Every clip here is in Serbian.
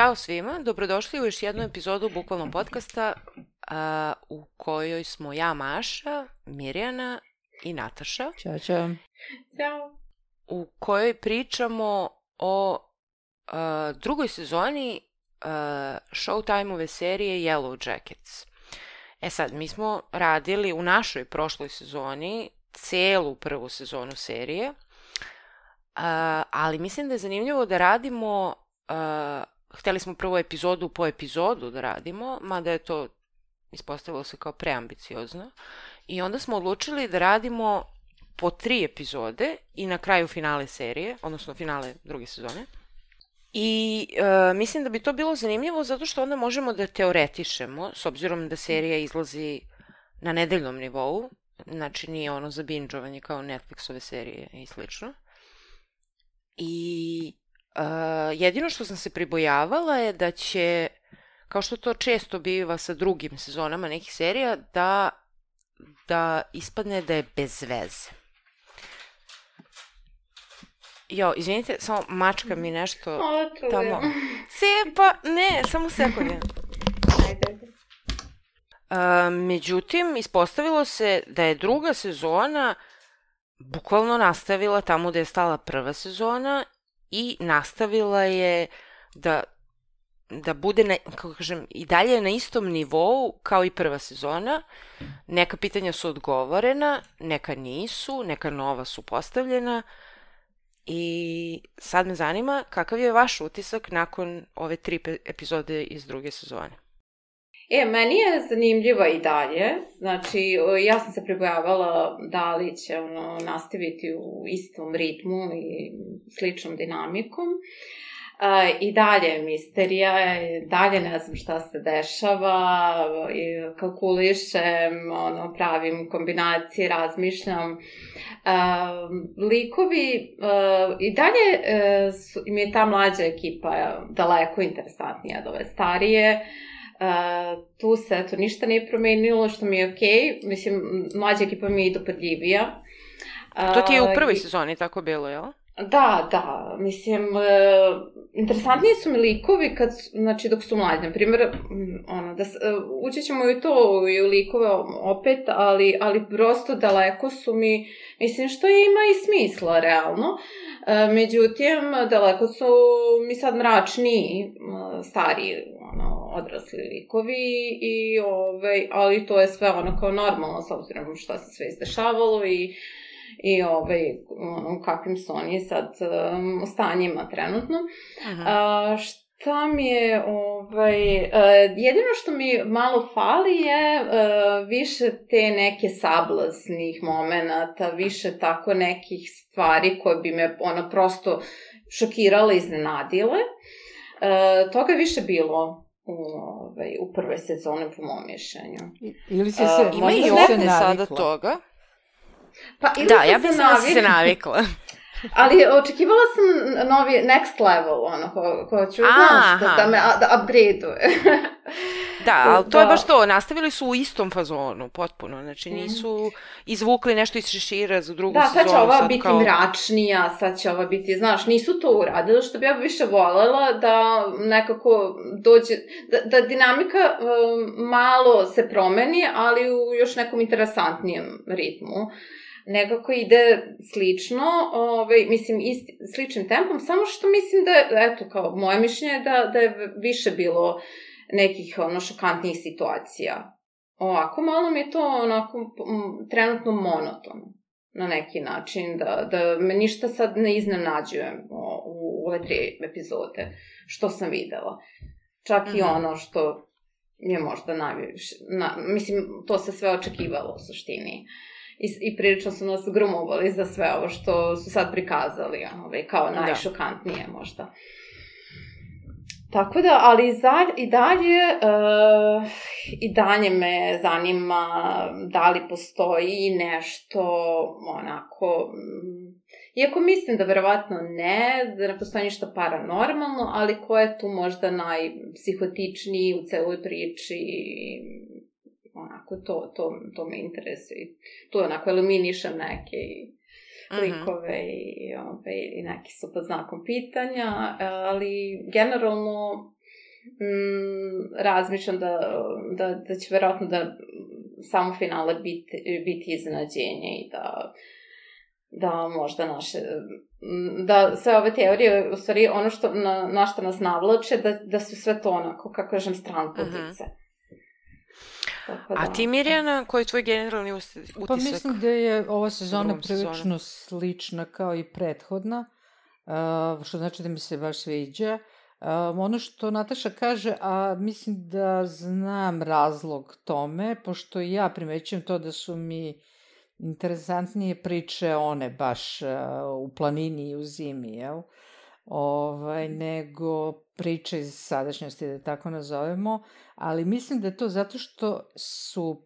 Ćao svima, dobrodošli u još jednu epizodu Bukvalno podcasta a, u kojoj smo ja, Maša, Mirjana i Nataša, Ćao, čao. Ćao. u kojoj pričamo o a, drugoj sezoni a, Showtime-ove serije Yellow Jackets. E sad, mi smo radili u našoj prošloj sezoni celu prvu sezonu serije, a, ali mislim da je zanimljivo da radimo a, hteli smo prvo epizodu po epizodu da radimo, mada je to ispostavilo se kao preambiciozno. I onda smo odlučili da radimo po tri epizode i na kraju finale serije, odnosno finale druge sezone. I e, mislim da bi to bilo zanimljivo zato što onda možemo da teoretišemo, s obzirom da serija izlazi na nedeljnom nivou, znači nije ono za binđovanje kao Netflixove serije i slično. I Uh, jedino što sam se pribojavala je da će, kao što to često biva sa drugim sezonama nekih serija, da, da ispadne da je bez veze. Jo, izvinite, samo mačka mi nešto O, čujem. tamo. Cepa, ne, samo sekund. Ajde. Uh, međutim, ispostavilo se da je druga sezona bukvalno nastavila tamo gde je stala prva sezona i nastavila je da da bude, na, kako kažem, i dalje na istom nivou kao i prva sezona. Neka pitanja su odgovorena, neka nisu, neka nova su postavljena. I sad me zanima kakav je vaš utisak nakon ove tri epizode iz druge sezone. E, meni je zanimljiva i dalje. Znači, ja sam se pribojavala da li će ono, nastaviti u istom ritmu i sličnom dinamikom. E, I dalje je misterija, dalje ne znam šta se dešava, i kalkulišem, ono, pravim kombinacije, razmišljam. E, likovi, e, i dalje e, su, im je ta mlađa ekipa daleko interesantnija od ove starije. Uh, tu se eto ništa nije promenilo što mi je okej. Okay. Mislim, mlađa ekipa mi je dopadljivija. To ti je u prvoj i- sezoni tako bilo, jel? Da, da, mislim, e, interesantniji su mi likovi kad, znači, dok su mlađi, na primjer, m, ono, da, e, ući ćemo i to, i u likove opet, ali, ali prosto daleko su mi, mislim, što ima i smisla, realno, e, međutim, daleko su mi sad mračniji, m, stariji, ono, odrasli likovi, i, ovaj, ali to je sve ono kao normalno, s obzirom šta se sve izdešavalo i i ovaj, ono, kakvim su oni sad um, stanjima trenutno. Mhm. A, šta mi je, ovaj, uh, jedino što mi malo fali je uh, više te neke sablaznih momenata, više tako nekih stvari koje bi me ono prosto šokirale, iznenadile. Uh, toga je više bilo ovaj, u prvoj sezoni po mom mišljenju. Ili si se, Ima možda i ovde sada toga. Pa, ili Da, sam ja bih se da navikla. Ali očekivala sam novi next level, ono, ko, ko ću, znaš, da, da me a- da upgrade-uje. Da, ali to je Da. baš to, nastavili su u istom fazonu, potpuno, znači nisu izvukli nešto iz šešira za drugu da, sad sezonu. će ova biti kao... mračnija, sad će ova biti, znaš, nisu to uradili, što bi ja više volela da nekako dođe, da, da dinamika um, malo se promeni, ali u još nekom interesantnijem ritmu. Nekako ide slično, ovaj, mislim, isti, sličnim tempom, samo što mislim da, eto, kao moje mišljenje je da, da je više bilo nekih ono šokantnijih situacija. Ovako, malo mi je to onako trenutno monotono na neki način, da, da me ništa sad ne iznenađujem o, u, u ove tri epizode, što sam videla. Čak i Mhm. ono što je možda najviše, na, mislim, to se sve očekivalo u suštini. I, i prilično su nas grumovali za sve ovo što su sad prikazali, ovaj, kao Da. najšokantnije možda. Tako da, ali i, za, i dalje, uh, i dalje me zanima da li postoji nešto onako, mm, iako mislim da verovatno ne, da ne postoji ništa paranormalno, ali ko je tu možda najpsihotičniji u celoj priči, onako, to, to, to me interesuje. Tu onako eliminišem neke mhm. likove mm i, ove, i neki su pod znakom pitanja, ali generalno mm, razmišljam da, da, da će verovatno da samo finale biti, biti iznenađenje i da da možda naše, da sve ove teorije, u stvari ono što, na, na što nas navlače, da, da su sve to onako, kako kažem, stranputice. Uh -huh. Tako da. A ti Mirjana, koji je tvoj generalni utisak? Pa mislim da je ova sezona prilično slična kao i prethodna, što znači da mi se baš sviđa. Um, ono što Nataša kaže, a mislim da znam razlog tome, pošto ja primećujem to da su mi interesantnije priče one baš uh, u planini i u zimi, jel? Ovaj, nego priče iz sadašnjosti, da tako nazovemo, ali mislim da je to zato što su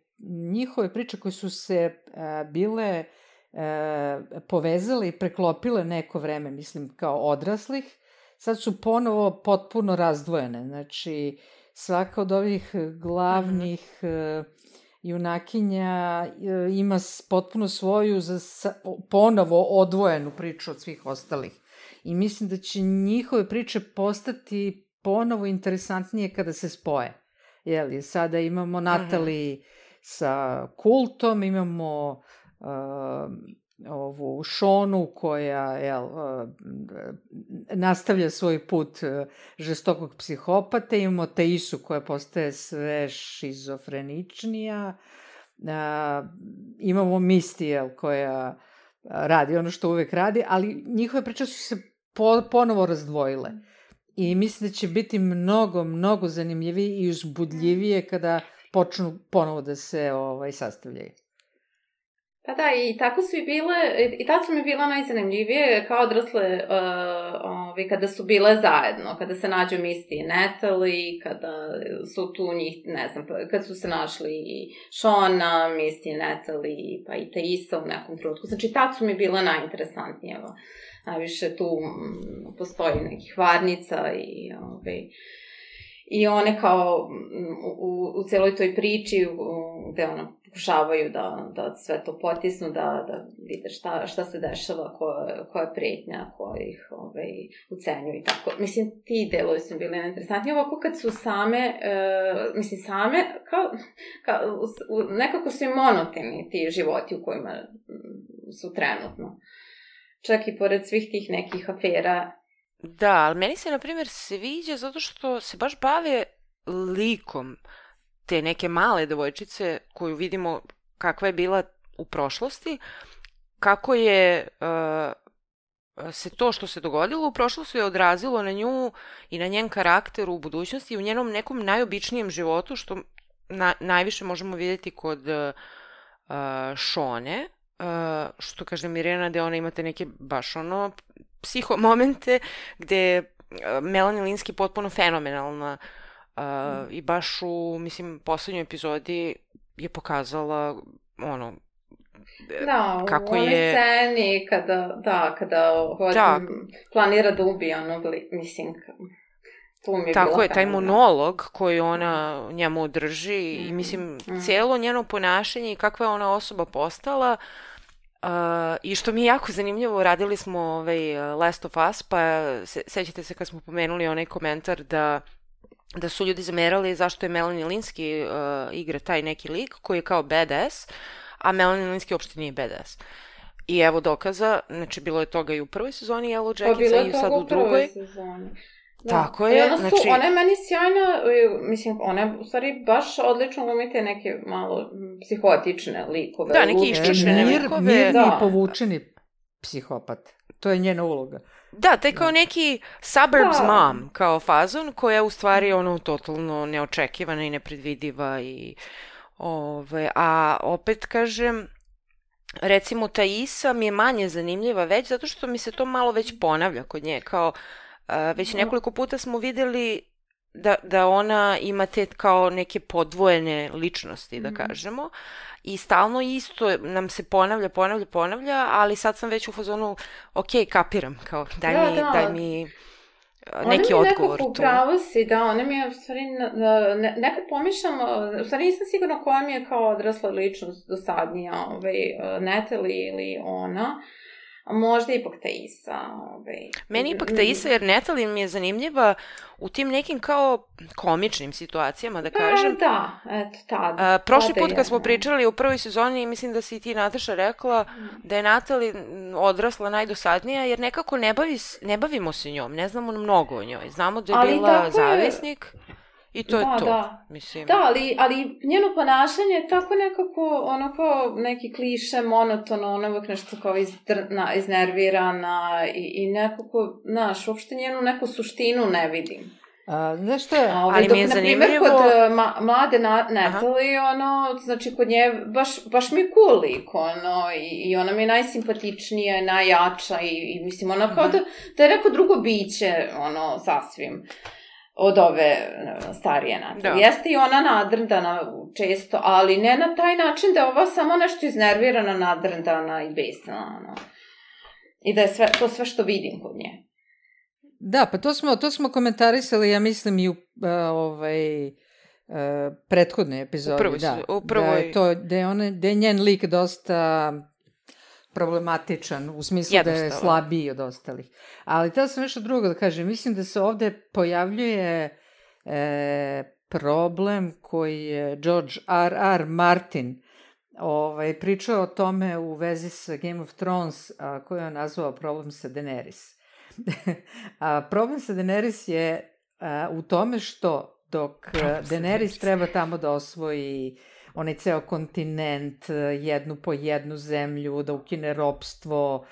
njihove priče koje su se uh, bile uh, povezale i preklopile neko vreme, mislim, kao odraslih, sad su ponovo potpuno razdvojene. Znači, svaka od ovih glavnih mm -hmm. junakinja ima potpuno svoju za, ponovo odvojenu priču od svih ostalih. I mislim da će njihove priče postati ponovo interesantnije kada se spoje. Jeli, sada imamo Natali -hmm. sa kultom, imamo uh, ovu Šonu koja jel, uh, nastavlja svoj put uh, žestokog psihopata, imamo Teisu koja postaje sve šizofreničnija, uh, imamo Misty jel, koja radi ono što uvek radi, ali njihove priče su se po, ponovo razdvojile. I mislim da će biti mnogo, mnogo zanimljivije i uzbudljivije kada počnu ponovo da se ovaj, sastavljaju. Pa da, i tako su i bile, i tad su mi bila najzanimljivije kao odrasle, uh, ovi, kada su bile zajedno, kada se nađu Misty i Natalie, kada su tu njih, ne znam, kad su se našli i Shona, Misty i Natalie, pa i Taisa u nekom trenutku. Znači, tad su mi bile najinteresantnije. Najviše tu postoji nekih varnica i, ovi, i one kao u, u celoj toj priči gde ono pokušavaju da, da sve to potisnu, da, da vide šta, šta se dešava, ko, ko je pretnja, ko ih ovaj, ucenjuju i tako. Mislim, ti delovi su bili interesantni. Ovako kad su same, e, mislim, same, kao, kao, nekako su i monoteni ti životi u kojima su trenutno. Čak i pored svih tih nekih afera. Da, ali meni se, na primjer, sviđa zato što se baš bave likom te neke male devojčice koju vidimo kakva je bila u prošlosti, kako je uh, se to što se dogodilo u prošlosti je odrazilo na nju i na njen karakter u budućnosti i u njenom nekom najobičnijem životu, što na, najviše možemo vidjeti kod uh, Šone, uh, što kaže Mirjana, da ona imate neke baš ono psiho momente gde uh, Melanie Linsky potpuno fenomenalna uh, Uh, I baš u, mislim, poslednjoj epizodi je pokazala, ono, Da, kako u je... sceni kada, da, kada hođe, da. planira da ubije onog, mislim, tu mi je Tako je, taj monolog koji ona njemu drži mm. i mislim, mm. cijelo njeno ponašanje i kakva je ona osoba postala Uh, I što mi je jako zanimljivo, radili smo ovaj Last of Us, pa se, sećate se kad smo pomenuli onaj komentar da da su ljudi zamerali zašto je Melanie Linsky uh, igra taj neki lik koji je kao badass, a Melanie Linsky uopšte nije badass. I evo dokaza, znači bilo je toga i u prvoj sezoni Yellow pa Jacketsa i sad u drugoj. Sezoni. Da. Tako je. ona, su, znači... ona je meni sjajna, mislim, ona je u stvari baš odlično umite neke malo psihotične likove. Da, neki iščešene likove. Mirni da. povučeni psihopat. To je njena uloga. Da, taj kao da. neki suburbs da. mom, kao fazon, koja je u stvari ono totalno neočekivana i nepredvidiva i ove, a opet kažem, recimo ta Isa mi je manje zanimljiva već zato što mi se to malo već ponavlja kod nje, kao uh, već da. nekoliko puta smo videli da, da ona ima te kao neke podvojene ličnosti, da mm. kažemo. I stalno isto nam se ponavlja, ponavlja, ponavlja, ali sad sam već u fazonu, ok, kapiram, kao, daj da, mi, da. daj mi neki ona mi odgovor tu. Ona si, da, ona mi je, u stvari, ne, nekad pomišljam, u stvari nisam sigurna koja mi je kao odrasla ličnost dosadnija, ovaj, Natalie ili ona, a možda ipak Taisa. Ovaj. Meni ipak Taisa, jer Natalie mi je zanimljiva u tim nekim kao komičnim situacijama, da pa, kažem. E, da, eto, tad. A, prošli put kad smo pričali u prvoj sezoni, mislim da si ti, Nataša, rekla mm. da je Natalie odrasla najdosadnija, jer nekako ne, bavi, ne bavimo se njom, ne znamo mnogo o njoj. Znamo da je Ali bila zavisnik. Je I to da, je to, da. mislim. Da, ali, ali njeno ponašanje je tako nekako, ono kao neki kliše, monotono, ono uvek nešto kao izdrna, iznervirana i, i nekako, znaš, uopšte njenu neku suštinu ne vidim. A, znaš što je? A, ali dok, mi je zanimljivo... kod uh, ma, mlade na, Natalie, Aha. ono, znači kod nje baš, baš mi je cool lik, ono, i, i ona mi je najsimpatičnija, najjača i, i mislim, ona kao da, da je neko drugo biće, ono, sasvim od ove starije Natalije. Da. Jeste i ona nadrndana često, ali ne na taj način da je ova samo nešto iznervirana, nadrndana i besna. Ono. I da je sve, to sve što vidim kod nje. Da, pa to smo, to smo komentarisali, ja mislim, i u uh, ovaj, uh, prethodnoj epizodi. U prvoj, da, u prvoj... Da je, to, da, je one, da je njen lik dosta problematičan, u smislu da je slabiji od ostalih. Ali tada sam nešto drugo da kažem. Mislim da se ovde pojavljuje e, problem koji je George R. R. Martin ovaj, pričao o tome u vezi sa Game of Thrones, a, koji je on nazvao problem sa Daenerys. a problem sa Daenerys je a, u tome što dok Daenerys treba tamo da osvoji onaj ceo kontinent, jednu po jednu zemlju, da ukine ropstvo,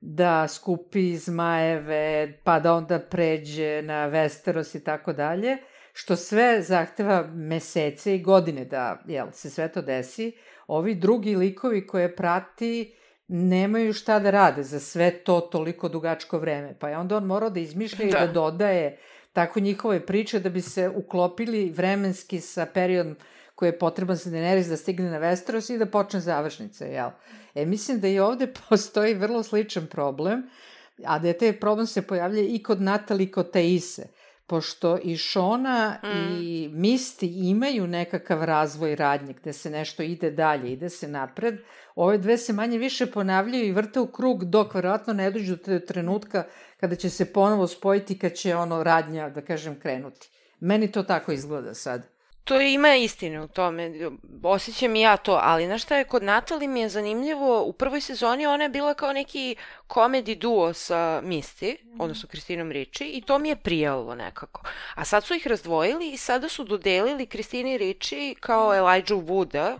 da skupi zmajeve, pa da onda pređe na Westeros i tako dalje, što sve zahteva mesece i godine da jel, se sve to desi. Ovi drugi likovi koje prati nemaju šta da rade za sve to toliko dugačko vreme. Pa je onda on morao da izmišlja da. i da dodaje tako njihove priče da bi se uklopili vremenski sa periodom koji je potreban za Daenerys da stigne na Westeros i da počne završnice, jel? E, mislim da i ovde postoji vrlo sličan problem, a da je taj problem se pojavlja i kod Natali i kod Taise, pošto i Šona mm. i Misti imaju nekakav razvoj radnje gde se nešto ide dalje, ide se napred, ove dve se manje više ponavljaju i vrte u krug dok verovatno ne dođu do trenutka kada će se ponovo spojiti kad će ono radnja, da kažem, krenuti. Meni to tako izgleda sad. To ima istine u tome, osjećam i ja to, ali znaš šta je, kod Natali mi je zanimljivo, u prvoj sezoni ona je bila kao neki komedi duo sa Misty, mm. odnosno Kristinom Riči, i to mi je prijalo nekako. A sad su ih razdvojili i sada su dodelili Kristini Riči kao Elijah Wooda,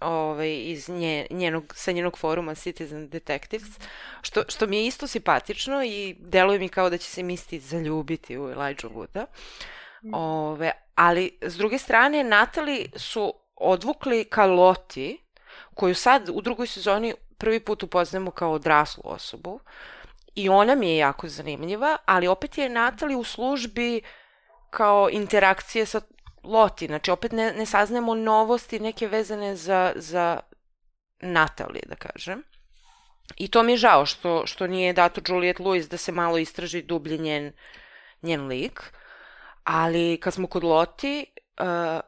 ovaj, iz nje, njenog, sa njenog foruma Citizen Detectives, što, što mi je isto simpatično i deluje mi kao da će se Misty zaljubiti u Elijah Wooda. Mm. Ove, ali, s druge strane, Natali su odvukli ka Loti, koju sad u drugoj sezoni prvi put upoznamo kao odraslu osobu. I ona mi je jako zanimljiva, ali opet je Natali u službi kao interakcije sa Loti. Znači, opet ne, ne saznamo novosti neke vezane za, za Natali, da kažem. I to mi je žao što, što nije dato Juliet Lewis da se malo istraži dublje njen, njen lik. Ali kad smo kod Loti, uh,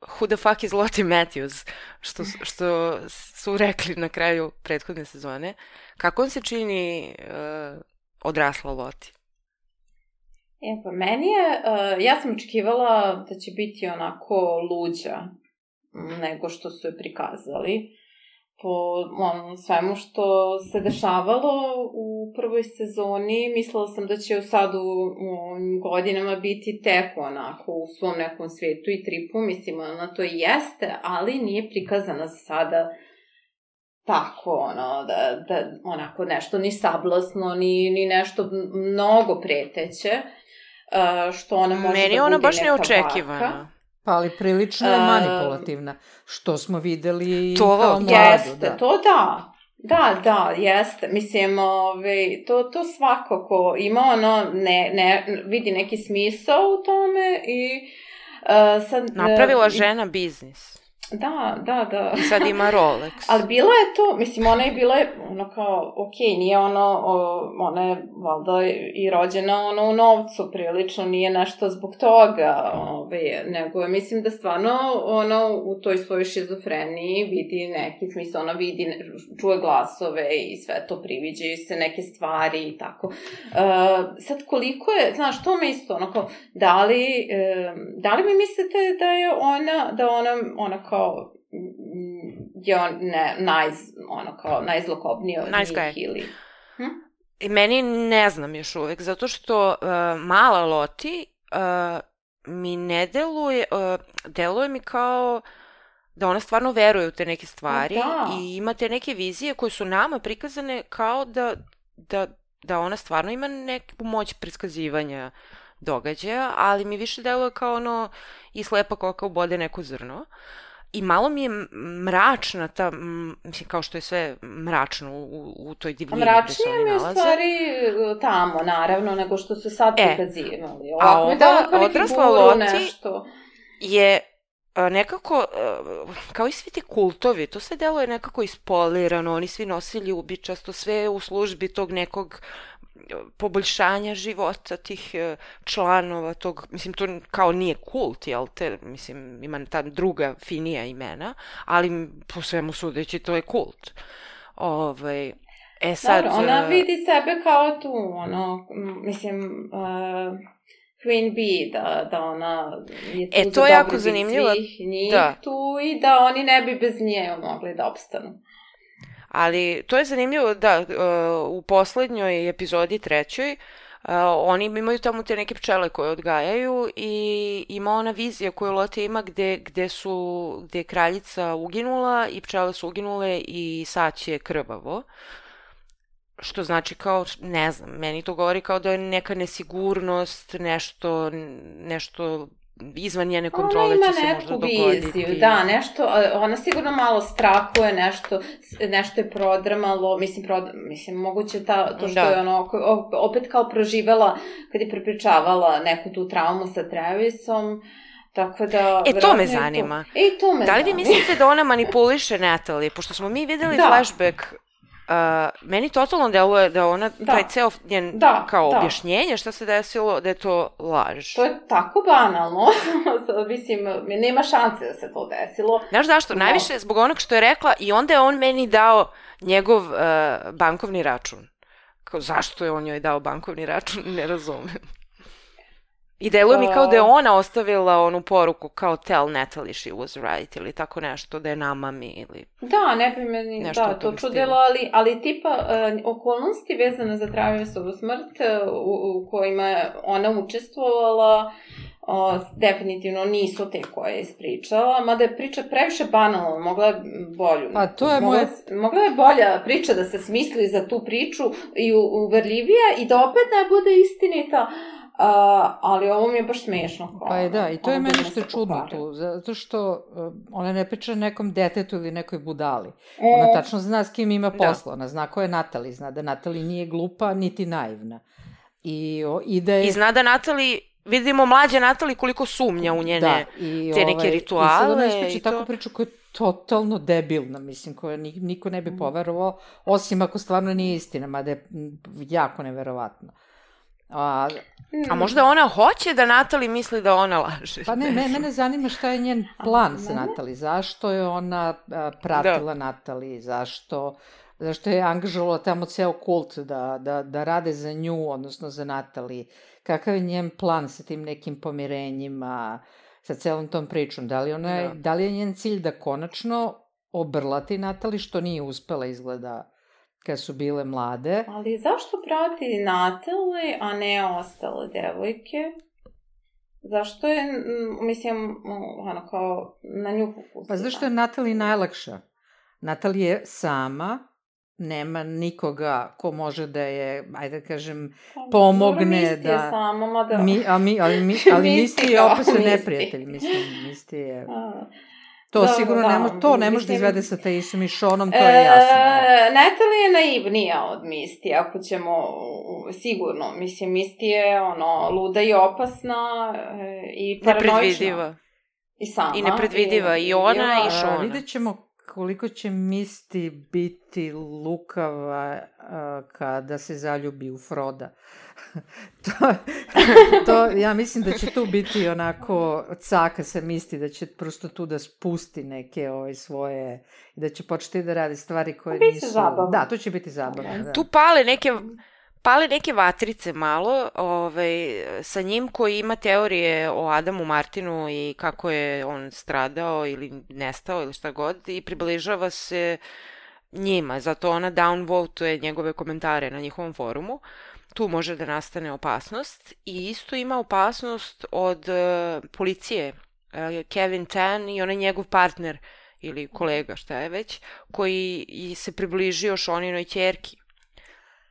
who the fuck is Loti Matthews, što, što su rekli na kraju prethodne sezone, kako on se čini uh, odrasla Loti? E, pa meni je, uh, ja sam očekivala da će biti onako luđa nego što su je prikazali po on, svemu što se dešavalo u prvoj sezoni, mislila sam da će sad u, u godinama biti tek onako u svom nekom svetu i tripu, mislim, ona to i jeste, ali nije prikazana za sada tako, ono, da, da onako nešto ni sablasno, ni, ni nešto mnogo preteće, što ona može Meni da ona baš neočekivana. Baka. Pa ali prilično je manipulativna, što smo videli to, kao mladu. Jeste, da. to da. Da, da, jeste. Mislim, ove, ovaj, to, to svako ko ima ono, ne, ne, vidi neki smisao u tome i uh, sad... Napravila uh, žena biznis. Da, da, da. I sad ima Rolex. Ali bila je to, mislim, ona je bila, ono kao, ok, nije ono, o, ona je valjda i rođena ono u novcu prilično, nije nešto zbog toga, ove, nego mislim da stvarno, ono, u toj svojoj šizofreniji vidi neki smisla, ona vidi, čuje glasove i sve to priviđaju se neke stvari i tako. Uh, sad, koliko je, znaš, to me isto, ono kao, da li, uh, da li mi mislite da je ona, da ona, ona kao kao je on ne, naj, ono kao najzlokobniji od nice njih ili... Hm? I meni ne znam još uvek, zato što uh, mala Loti uh, mi ne deluje, uh, deluje mi kao da ona stvarno veruje u te neke stvari da. i ima te neke vizije koje su nama prikazane kao da, da, da ona stvarno ima neku moć predskazivanja događaja, ali mi više deluje kao ono i slepa koka ubode neko zrno. Uh, I malo mi je mračna ta, mislim, kao što je sve mračno u, u toj divljini gde se oni nalaze. Mračnije mi u stvari e, tamo, naravno, nego što se sad e, prikazivali. a ova odrasla Loti nešto. je e, nekako, e, kao i svi ti kultovi, to sve delo je nekako ispolirano, oni svi nosili ljubičasto, sve u službi tog nekog poboljšanja života tih e, članova tog, mislim, to kao nije kult, jel te, mislim, ima ta druga finija imena, ali po svemu sudeći to je kult. Ovaj, e sad... Dobro, ona e, vidi sebe kao tu, ono, mislim, uh, Queen Bee, da, da ona je tu e, to za je jako zanimljivo. svih njih da. tu i da oni ne bi bez nje mogli da opstanu. Ali to je zanimljivo da uh, u poslednjoj epizodi trećoj Uh, oni imaju tamo te neke pčele koje odgajaju i ima ona vizija koju Lotte ima gde, gde, su, gde je kraljica uginula i pčele su uginule i sać je krvavo. Što znači kao, ne znam, meni to govori kao da je neka nesigurnost, nešto, nešto izvan njene kontrole će se možda dogoditi. Viziju, da, nešto, ona sigurno malo strahuje, nešto, nešto je prodramalo, mislim, prod, mislim moguće ta, to što da. je ono, opet kao proživala, kad je prepričavala neku tu traumu sa Travisom, Tako da... E, to me zanima. To... E, to me Da li vi mislite da ona manipuliše Natalie? Pošto smo mi videli da. flashback Uh, meni totalno deluje da ona, da. taj ceo njen da, kao da. objašnjenje šta se desilo, da je to laž. To je tako banalno, mislim, nema šanse da se to desilo. Znaš zašto? No. Najviše zbog onog što je rekla i onda je on meni dao njegov uh, bankovni račun. Kao, zašto je on joj dao bankovni račun, ne razumem. I deluje mi kao da je ona ostavila onu poruku kao tell Natalie she was right ili tako nešto da je nama mi ili Da, ne bi me ni da, to čudilo, ali, ali tipa uh, okolnosti vezane za Travisovu smrt uh, u, u kojima je ona učestvovala o, definitivno nisu te koje je ispričala, mada je priča previše banalna, mogla je bolju. Pa to je mogla, moje... Mogla je bolja priča da se smisli za tu priču i uverljivija i da opet ne bude istinita, Uh, ali ovo mi je baš smešno. Pa je da, i to je meni što je čudno tu, zato što uh, ona ne priča nekom detetu ili nekoj budali. E, ona tačno zna s kim ima da. posla, da. ona zna ko je Natali, zna da Natali nije glupa niti naivna. I, o, i da je... I zna da Natali vidimo mlađe Natali koliko sumnja u njene da, i, te neke ovaj, rituale. I sad ona ispriča tako priču koja je totalno debilna, mislim, koja niko ne bi mm. poverovao, osim ako stvarno nije istina, mada je jako neverovatno. A, a možda ona hoće da Natali misli da ona laže. Pa ne, me, mene zanima šta je njen plan sa Natali. Zašto je ona a, pratila da. Natali, zašto, zašto je angažovala tamo ceo kult da, da, da rade za nju, odnosno za Natali. Kakav je njen plan sa tim nekim pomirenjima, sa celom tom pričom? Da li, ona, da. da li je njen cilj da konačno obrlati Natali, što nije uspela izgleda kad su bile mlade. Ali zašto prati Natali, a ne ostale devojke? Zašto je, mislim, ono kao na nju fokusira? Pa zašto je Natali najlakša? Natali je sama, nema nikoga ko može da je, ajde da kažem, pa, pomogne misti da... Je sama, mada... Mi, a mi, ali, mi, ali Misti je opasno neprijatelj, mislim, Misti je... To da, sigurno da, nema, to ne može da izvede sa Teisom i Seanom, to je jasno. E, Natalie je naivnija od Misti, ako ćemo sigurno. Mislim, Misti je ono, luda i opasna e, i paranoična. Nepredvidiva. I sama. I nepredvidiva, i, i ona i, i Šona. Vidjet ćemo koliko će Misti biti lukava uh, kada se zaljubi u Froda. to, to, ja mislim da će tu biti onako caka sa Misti, da će prosto tu da spusti neke ove svoje, da će početi da radi stvari koje nisu... Zabavno. Da, to će biti zabavno. Da. Tu pale neke pale neke vatrice malo ovaj, sa njim koji ima teorije o Adamu Martinu i kako je on stradao ili nestao ili šta god i približava se njima, zato ona downvotuje njegove komentare na njihovom forumu. Tu može da nastane opasnost i isto ima opasnost od uh, policije. Uh, Kevin Tan i onaj njegov partner ili kolega, šta je već, koji se približio Šoninoj ćerki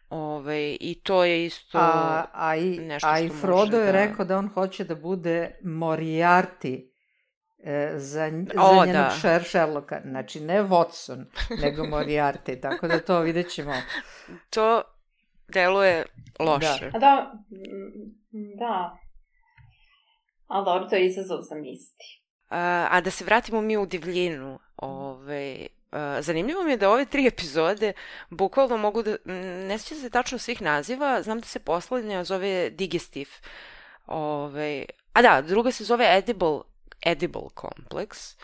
Ove, I to je isto a, a i, nešto a što i Frodo je da... rekao da on hoće da bude Moriarty e, za, o, za njenog da. Sherlocka. Znači, ne Watson, nego Moriarty. Tako da to vidjet ćemo. To deluje loše. Da. A da, da. Ali dobro, to je izazov za misli. A, a da se vratimo mi u divljinu. Ove, zanimljivo mi je da ove tri epizode bukvalno mogu da, ne sjeća se tačno svih naziva, znam da se poslednja zove Digestive. Ove, a da, druga se zove Edible, Edible Complex.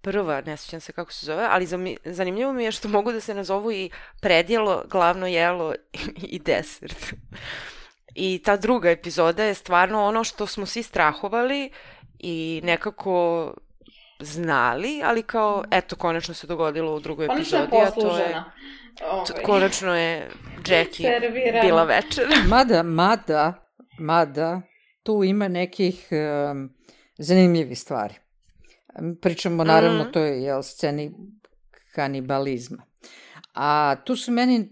Prva, ne sjećam se kako se zove, ali zanimljivo mi je što mogu da se nazovu i predjelo, glavno jelo i desert. I ta druga epizoda je stvarno ono što smo svi strahovali i nekako znali, ali kao, eto, konačno se dogodilo u drugoj konačno epizodi, a to je... Ovaj. Konačno je Jackie Servirano. bila večer. mada, mada, mada, tu ima nekih um, zanimljivih stvari. Pričamo, naravno, mm -hmm. to je jel, sceni kanibalizma. A tu su meni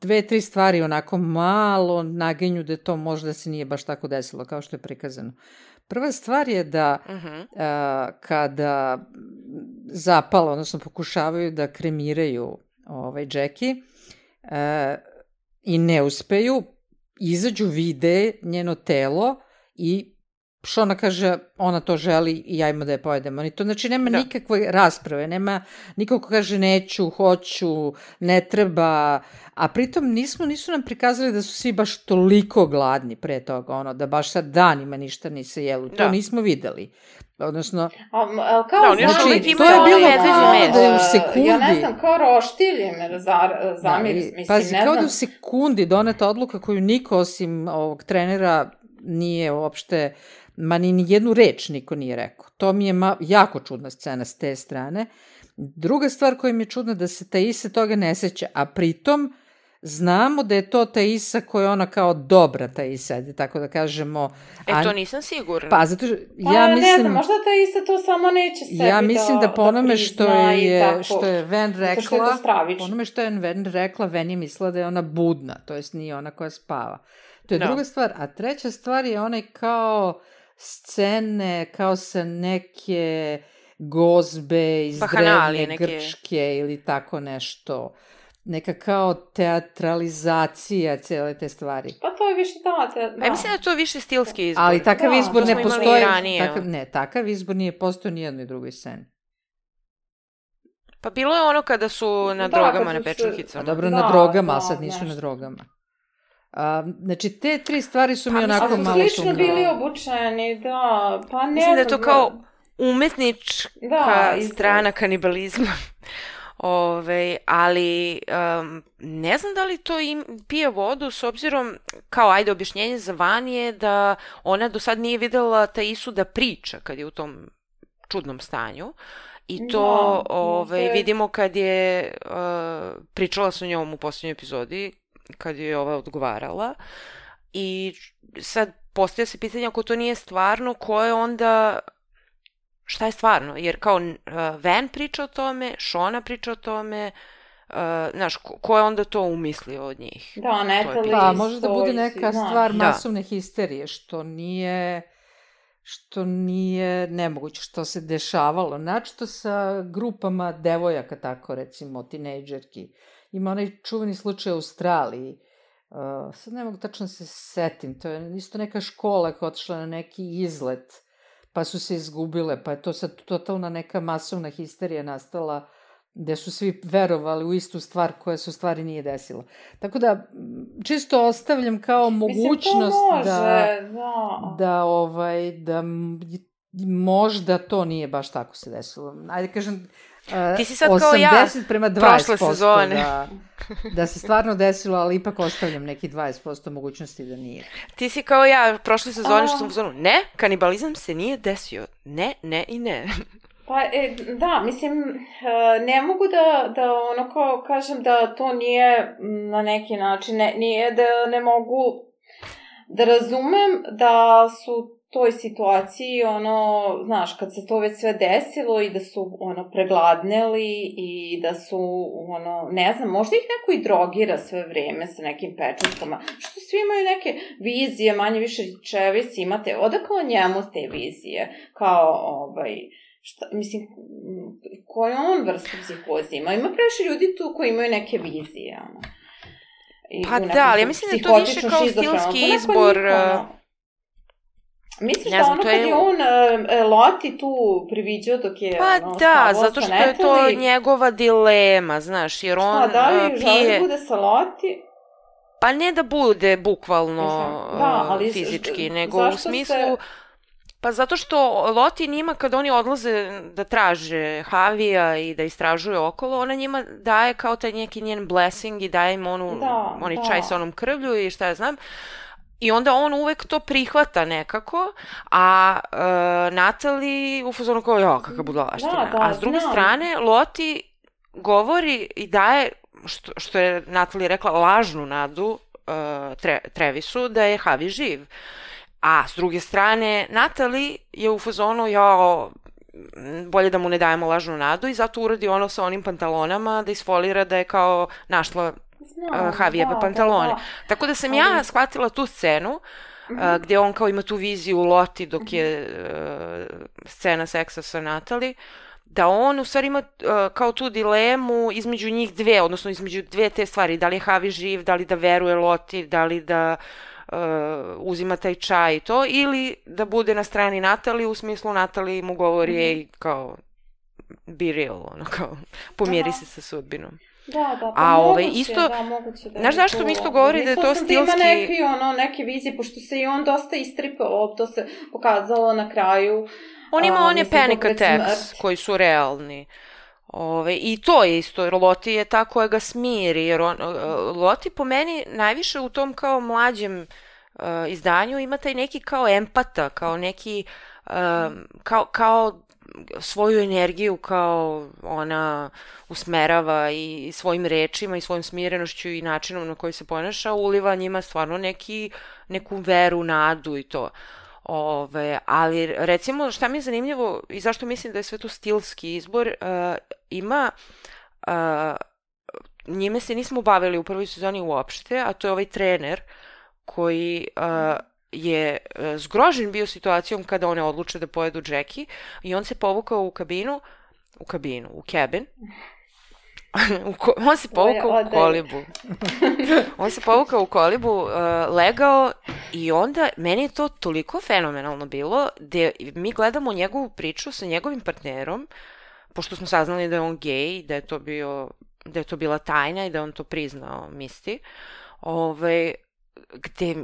dve, tri stvari onako malo nagenju da to možda se nije baš tako desilo kao što je prikazano. Prva stvar je da uh -huh. a, kada zapalo, odnosno pokušavaju da kremiraju ovaj Jackie a, i ne uspeju, izađu, vide njeno telo i što ona kaže, ona to želi i ajmo da je pojedemo. Ni to, znači, nema da. nikakve rasprave, nema niko ko kaže neću, hoću, ne treba, a pritom nismo, nisu nam prikazali da su svi baš toliko gladni pre toga, ono, da baš sad danima ništa ni se jelu. To da. nismo videli. Odnosno, a, a kao da, znači, to je bilo kao da je u sekundi. Ja ne znam, kao roštilje me zamir, da, mislim, pazi, ne kao znam. da u sekundi doneta odluka koju niko osim ovog trenera nije uopšte ma ni jednu reč niko nije rekao. To mi je ma, jako čudna scena s te strane. Druga stvar koja mi je čudna da se ta Isa toga ne seća, a pritom znamo da je to ta Isa koja je ona kao dobra ta Isa, tako da kažemo. E, to nisam sigurna. Pa, zato što pa, ja mislim... Ne znam, možda ta Isa to samo neće sebi Ja mislim da, da po onome da što je, tako, što je Ven rekla, što je po onome što je Ven rekla, Ven je mislila da je ona budna, to jest nije ona koja spava. To je no. Da. druga stvar. A treća stvar je onaj kao scene kao sa neke gozbe iz drevne neke... Grčke ili tako nešto. Neka kao teatralizacija cele te stvari. Pa to je više da, te, da. Ja mislim da je to više stilski izbor. Ali takav da, izbor ne postoji. Takav, ne, takav izbor nije postao ni jednoj drugoj sceni. Pa bilo je ono kada su na da, drogama, na pečuhicama. Pa dobro, da, na drogama, da, a sad nisu nešto. na drogama. A, znači, te tri stvari su pa, mi onako malo sumnjava. slično bili obučeni, da, pa ne Mislim da je to kao umetnička da, strana kanibalizma. Ove, ali um, ne znam da li to im pije vodu s obzirom, kao ajde objašnjenje za Van je da ona do sad nije videla ta Isu da priča kad je u tom čudnom stanju. I to da, ove, vidimo kad je uh, pričala sa njom u poslednjoj epizodi, kad je ova odgovarala. I sad postavlja se pitanje ako to nije stvarno, ko je onda šta je stvarno? Jer kao uh, Van priča o tome, Shona priča o tome, uh, znaš, ko, ko je onda to umislio od njih? Da, Natalie. Da, može da bude neka stvar da. masovne histerije, što nije što nije nemoguće, što se dešavalo. Načito sa grupama devojaka, tako recimo, tinejdžerki. Ima onaj čuveni slučaj u Australiji. Uh, sad ne mogu tačno se setim, to je isto neka škola koja otišla na neki izlet, pa su se izgubile, pa je to sad totalna neka masovna histerija nastala gde su svi verovali u istu stvar koja se u stvari nije desila. Tako da, čisto ostavljam kao mogućnost Mislim, to može, da, da, da, ovaj, da možda to nije baš tako se desilo. Ajde kažem, Ti si sad kao ja, prema 20% prošle sezone. Da, da se stvarno desilo, ali ipak ostavljam neki 20% mogućnosti da nije. Ti si kao ja, prošle sezone što sam u zonu, ne, kanibalizam se nije desio. Ne, ne i ne. Pa, e, da, mislim, e, ne mogu da, da ono kao kažem da to nije na neki način, ne, nije da ne mogu da razumem da su toj situaciji, ono, znaš, kad se to već sve desilo i da su, ono, pregladneli i da su, ono, ne znam, možda ih neko i drogira sve vreme sa nekim pečetkama, što svi imaju neke vizije, manje više čevis imate, odakle njemu te vizije, kao, ovaj, šta, mislim, koju on vrstu psihoze ima? Ima previše ljudi tu koji imaju neke vizije, ono. I pa da, ali ja mislim da je to više kao stilski izbor... Niko, ono, Misliš ne da znam, da ono kad je, je on uh, Loti tu priviđao dok je Pa ono, da, zato što je to njegova dilema, znaš, jer on Šta, da li uh, pije... da bude sa Loti? Pa ne da bude bukvalno da, ali, fizički, nego u smislu... Se Pa zato što Loti njima kad oni odlaze da traže Havija i da istražuju okolo, ona njima daje kao taj neki njen blessing i daje im onu, da, oni da. čaj sa onom krvlju i šta ja znam. I onda on uvek to prihvata nekako, a uh, Natalie u fazonu kao, ja, kakva budalaština. Da, da, a s druge znam. strane, Loti govori i daje, što, što je Natalie rekla, lažnu nadu uh, tre, Trevisu da je Havi živ. A s druge strane, Natali je u fazonu, ja, bolje da mu ne dajemo lažnu nadu i zato uradi ono sa onim pantalonama da isfolira da je kao našla Znam, uh, Havijeve da, pantalone. Da, da. Tako da sam Ali... ja shvatila tu scenu mm -hmm. uh, gde on kao ima tu viziju Loti dok je uh, scena seksa sa Natali, da on u stvari ima uh, kao tu dilemu između njih dve, odnosno između dve te stvari, da li je Havi živ, da li da veruje Loti, da li da uh, uzima taj čaj i to, ili da bude na strani Natali, u smislu Natali mu govori, mm -hmm. ej, kao, be real, ono, kao, pomjeri Aha. se sa sudbinom. Da, da, pa A ove, ovaj, isto, da, moguće da znaš zašto mi isto govori da je to stilski... Mislila sam da ima neki, ono, neke vizije, pošto se i on dosta istripao, to se pokazalo na kraju. On ima one panic attacks koji su realni. Ove, I to je isto, jer Loti je ta koja ga smiri, jer on, Loti po meni najviše u tom kao mlađem uh, izdanju ima taj neki kao empata, kao neki, uh, kao, kao svoju energiju kao ona usmerava i svojim rečima i svojim smirenošću i načinom na koji se ponaša, uliva njima stvarno neki, neku veru, nadu i to. Ove, ali recimo šta mi je zanimljivo i zašto mislim da je sve to stilski izbor, uh, ima uh, njime se nismo bavili u prvoj sezoni uopšte, a to je ovaj trener koji uh, je zgrožen bio situacijom kada one odluče da pojedu Jackie i on se povukao u kabinu, u kabinu, u cabin on se povukao u kolibu. on se povukao u kolibu, uh, legao i onda meni je to toliko fenomenalno bilo da mi gledamo njegovu priču sa njegovim partnerom, pošto smo saznali da je on gej, da je to bio da je to bila tajna i da on to priznao Misti. Ove, gde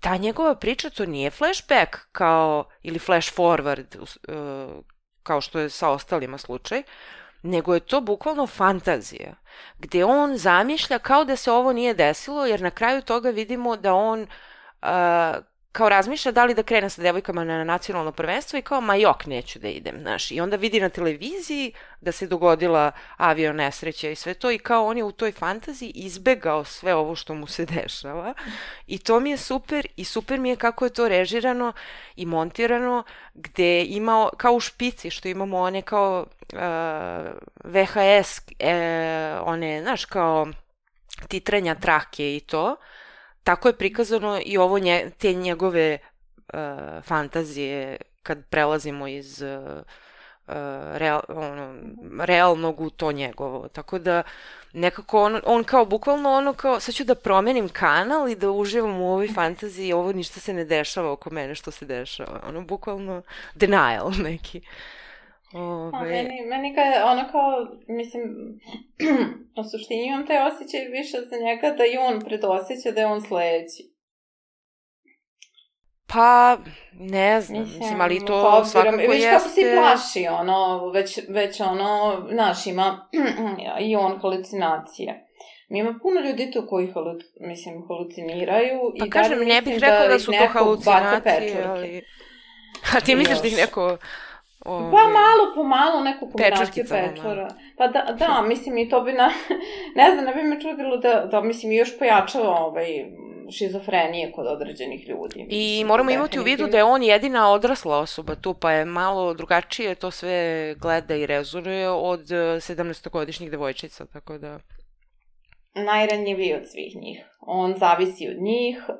ta njegova priča to nije flashback kao ili flash forward uh, kao što je sa ostalima slučaj, nego je to bukvalno fantazija, gde on zamišlja kao da se ovo nije desilo, jer na kraju toga vidimo da on uh, kao razmišlja da li da krene sa devojkama na nacionalno prvenstvo i kao ma jok neću da idem, znaš. I onda vidi na televiziji da se dogodila avio nesreća i sve to i kao on je u toj fantaziji izbegao sve ovo što mu se dešava i to mi je super i super mi je kako je to režirano i montirano gde ima kao u špici što imamo one kao uh, VHS e, one, znaš, kao titrenja trake i to tako je prikazano i ovo nje, te njegove uh, fantazije kad prelazimo iz uh, real, ono, realnog u to njegovo. Tako da nekako on, on kao bukvalno ono kao sad ću da promenim kanal i da uživam u ovoj fantaziji ovo ništa se ne dešava oko mene što se dešava. Ono bukvalno denial neki. Ove... A, meni, meni kad ono kao, mislim, u suštini imam taj osjećaj više za njega da i on predosjeća da je on sledeći. Pa, ne znam, mislim, mislim ali to obzirom, svakako jeste... Viš kako se plaši, ono, već, već ono, znaš, ima i on halucinacije. Mi ima puno ljudi tu koji haluc, mislim, haluciniraju. Pa i kažem, ne bih rekao da, da su to halucinacije, ali... A ti misliš da ih neko... Ove... Pa malo po malo neku kombinaciju pečora. Pa da, da, mislim i to bi na... ne znam, ne bi me čudilo da, da mislim, još pojačava ovaj, šizofrenije kod određenih ljudi. I moramo imati u vidu da je on jedina odrasla osoba tu, pa je malo drugačije to sve gleda i rezonuje od 17-godišnjih devojčica, tako da... Najranjiviji od svih njih. On zavisi od njih uh,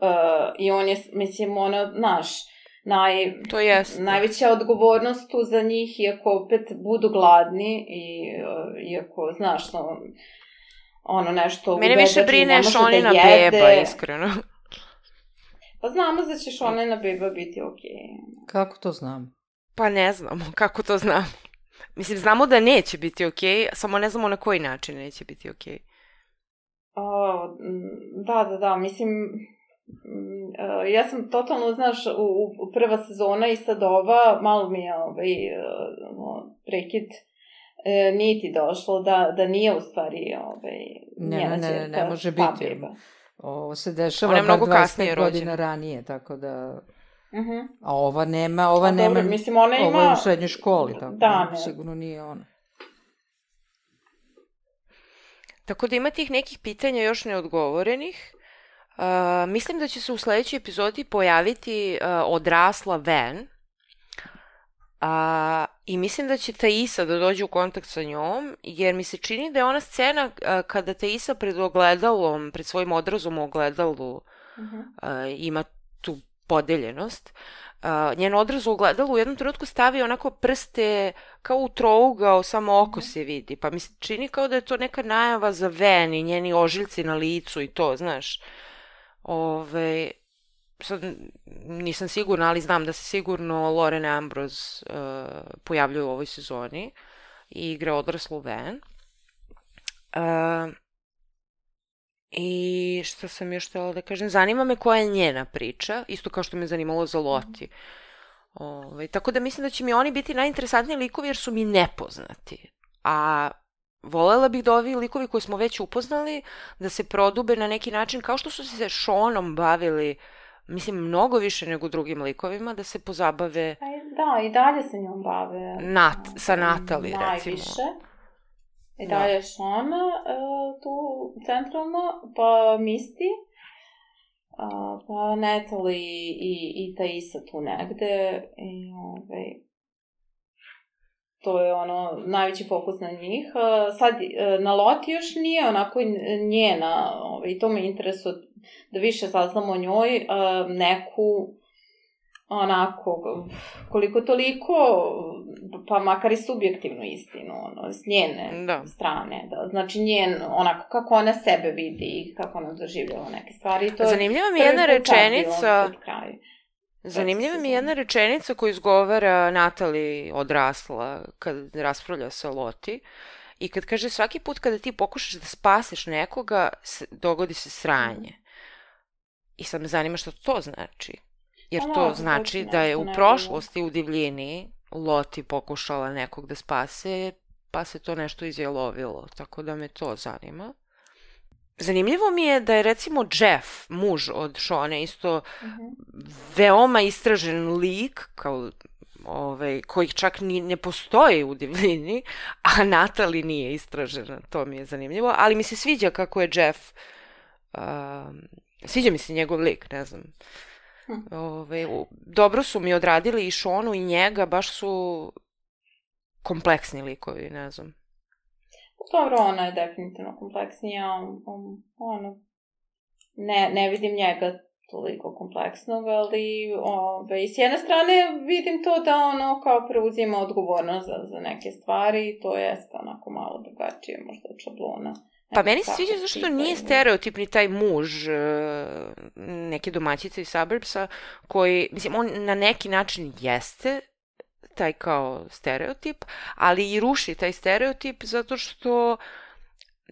i on je, mislim, ono, naš, naj, to jest. najveća odgovornost tu za njih, iako opet budu gladni i uh, iako, znaš, no, ono nešto Mene više brine Šonina da jede. beba, iskreno. Pa znamo da će Šonina beba biti okej. Okay. Kako to znamo? Pa ne znamo kako to znamo. Mislim, znamo da neće biti okej, okay, samo ne znamo na koji način neće biti okej. Okay. Uh, da, da, da, mislim, ja sam totalno, znaš, u, u prva sezona i sad ova, malo mi je ovaj, uh, prekid e, nije ti došlo da, da nije u stvari ovaj, ne, njena ne, ne, ne, ne može biti. Pabriba. Ovo se dešava bar 25 godina ranije, tako da... Uh mhm. -huh. A ova nema, ova A, nema, dobro, mislim, ona ima... Ova je u srednjoj školi, tako da, ne. sigurno nije ona. Tako da ima tih nekih pitanja još neodgovorenih. Uh, mislim da će se u sledećoj epizodi pojaviti uh, odrasla Van, A, I mislim da će Taisa da dođe u kontakt sa njom, jer mi se čini da je ona scena a, kada Taisa pred ogledalom, pred svojim odrazom u ogledalu uh -huh. a, ima tu podeljenost. A, njen odraz u ogledalu u jednom trenutku stavi onako prste kao u trougao, samo oko uh -huh. se vidi. Pa mi se čini kao da je to neka najava za Ven i njeni ožiljci na licu i to, znaš. Ove, sad nisam sigurna, ali znam da se sigurno Lorena Ambrose uh, pojavljuje u ovoj sezoni i igra odraslu Van. Uh, I što sam još htjela da kažem, zanima me koja je njena priča, isto kao što me zanimalo za Loti. Ove, tako da mislim da će mi oni biti najinteresantniji likovi jer su mi nepoznati. A volela bih da ovi likovi koji smo već upoznali, da se prodube na neki način, kao što su se Seanom bavili mislim, mnogo više nego drugim likovima, da se pozabave... Da, i dalje se njom bave. Nat, sa Natali, recimo. Najviše. I dalje da. Šona uh, tu centralno, pa Misty, uh, pa Natalie i, i Taisa tu negde. I, ovaj, to je ono, najveći fokus na njih. Uh, sad, uh, na Loti još nije onako njena, ovaj, i to me interesuje da više saznamo o njoj, uh, neku onako, koliko toliko, pa makar i subjektivnu istinu, ono, s njene da. strane. Da, znači njen, onako, kako ona sebe vidi i kako ona doživljava neke stvari. To Zanimljiva mi je jedna rečenica... Zanimljiva mi je jedna rečenica koju izgovara Natali odrasla kad raspravlja sa Loti. I kad kaže svaki put kada ti pokušaš da spaseš nekoga, dogodi se sranje. Mm. I sad me zanima što to znači. Jer pa to znači da je u prošlosti u divljini Loti pokušala nekog da spase, pa se to nešto izjelovilo. Tako da me to zanima. Zanimljivo mi je da je recimo Jeff, muž od Šone, isto uh mhm. -huh. veoma istražen lik, kao ovaj, koji čak ni ne postoji u divljini, a Natali nije istražena, to mi je zanimljivo, ali mi se sviđa kako je Jeff um, Sviđa mi se njegov lik, ne znam. Hm. Ove, dobro su mi odradili i Šonu i njega, baš su kompleksni likovi, ne znam. Dobro, ona je definitivno kompleksnija, on, on, ono, ne, ne vidim njega toliko kompleksnog, ali ove, s jedne strane vidim to da ono kao preuzima odgovornost za, za neke stvari i to jeste onako malo drugačije možda od šablona. Pa meni se sviđa zašto nije stereotipni taj muž e, neke domaćice iz suburbsa koji, mislim, on na neki način jeste taj kao stereotip, ali i ruši taj stereotip zato što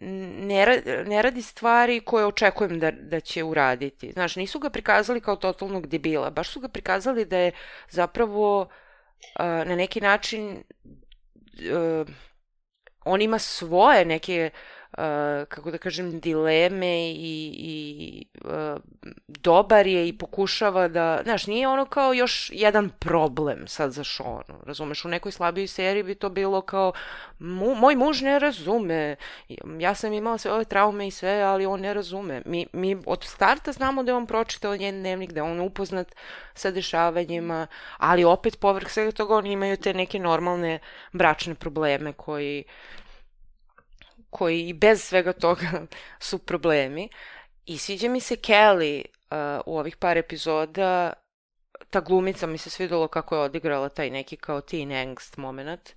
ne, ne radi stvari koje očekujem da, da će uraditi. Znaš, nisu ga prikazali kao totalnog debila, baš su ga prikazali da je zapravo uh, na neki način uh, on ima svoje neke uh, kako da kažem, dileme i, i uh, dobar je i pokušava da, znaš, nije ono kao još jedan problem sad za Šonu, razumeš, u nekoj slabijoj seriji bi to bilo kao, mu, moj muž ne razume, ja sam imala sve ove traume i sve, ali on ne razume. Mi, mi od starta znamo da je on pročitao njen dnevnik, da je on upoznat sa dešavanjima, ali opet povrh svega toga oni imaju te neke normalne bračne probleme koji koji i bez svega toga su problemi. I sviđa mi se Kelly uh, u ovih par epizoda, ta glumica mi se svidelo kako je odigrala taj neki kao teen angst moment.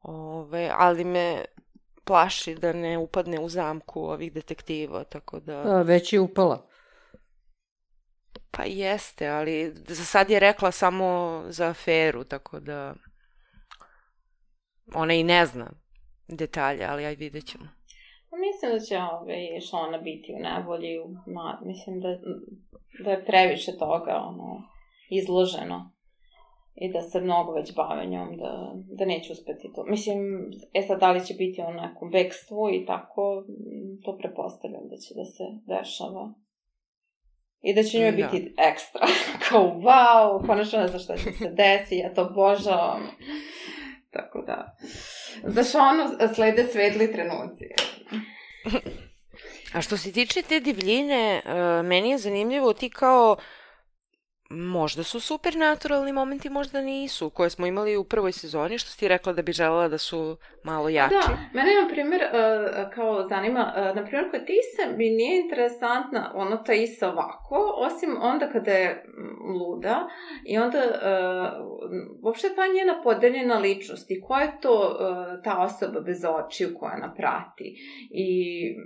Ove, ali me plaši da ne upadne u zamku ovih detektiva, tako da... Da, već je upala. Pa jeste, ali za sad je rekla samo za aferu, tako da ona i ne zna detalje, ali aj vidjet ćemo. Pa mislim da će ove, Šona biti u nevolji, ma, mislim da, da je previše toga ono, izloženo i da se mnogo već bave njom, da, da neće uspeti to. Mislim, e sad, da li će biti u nekom bekstvu i tako, to prepostavljam da će da se dešava. I da će njoj da. biti ekstra. Kao, wow, konačno ne znaš šta će se desi, ja to obožavam. Tako da, za Šonu slede svetli trenuci. A što se tiče te divljine, e, meni je zanimljivo ti kao Možda su supernaturalni momenti, možda nisu, koje smo imali u prvoj sezoni, što si rekla da bi želela da su malo jači. Da, mene, na primjer, uh, kao zanima, uh, na primjer, kod Tisa mi nije interesantna ono ta Isa ovako, osim onda kada je luda i onda uh, uopšte ta njena podeljena ličnost i koja je to ta osoba bez očiju koja naprati. I,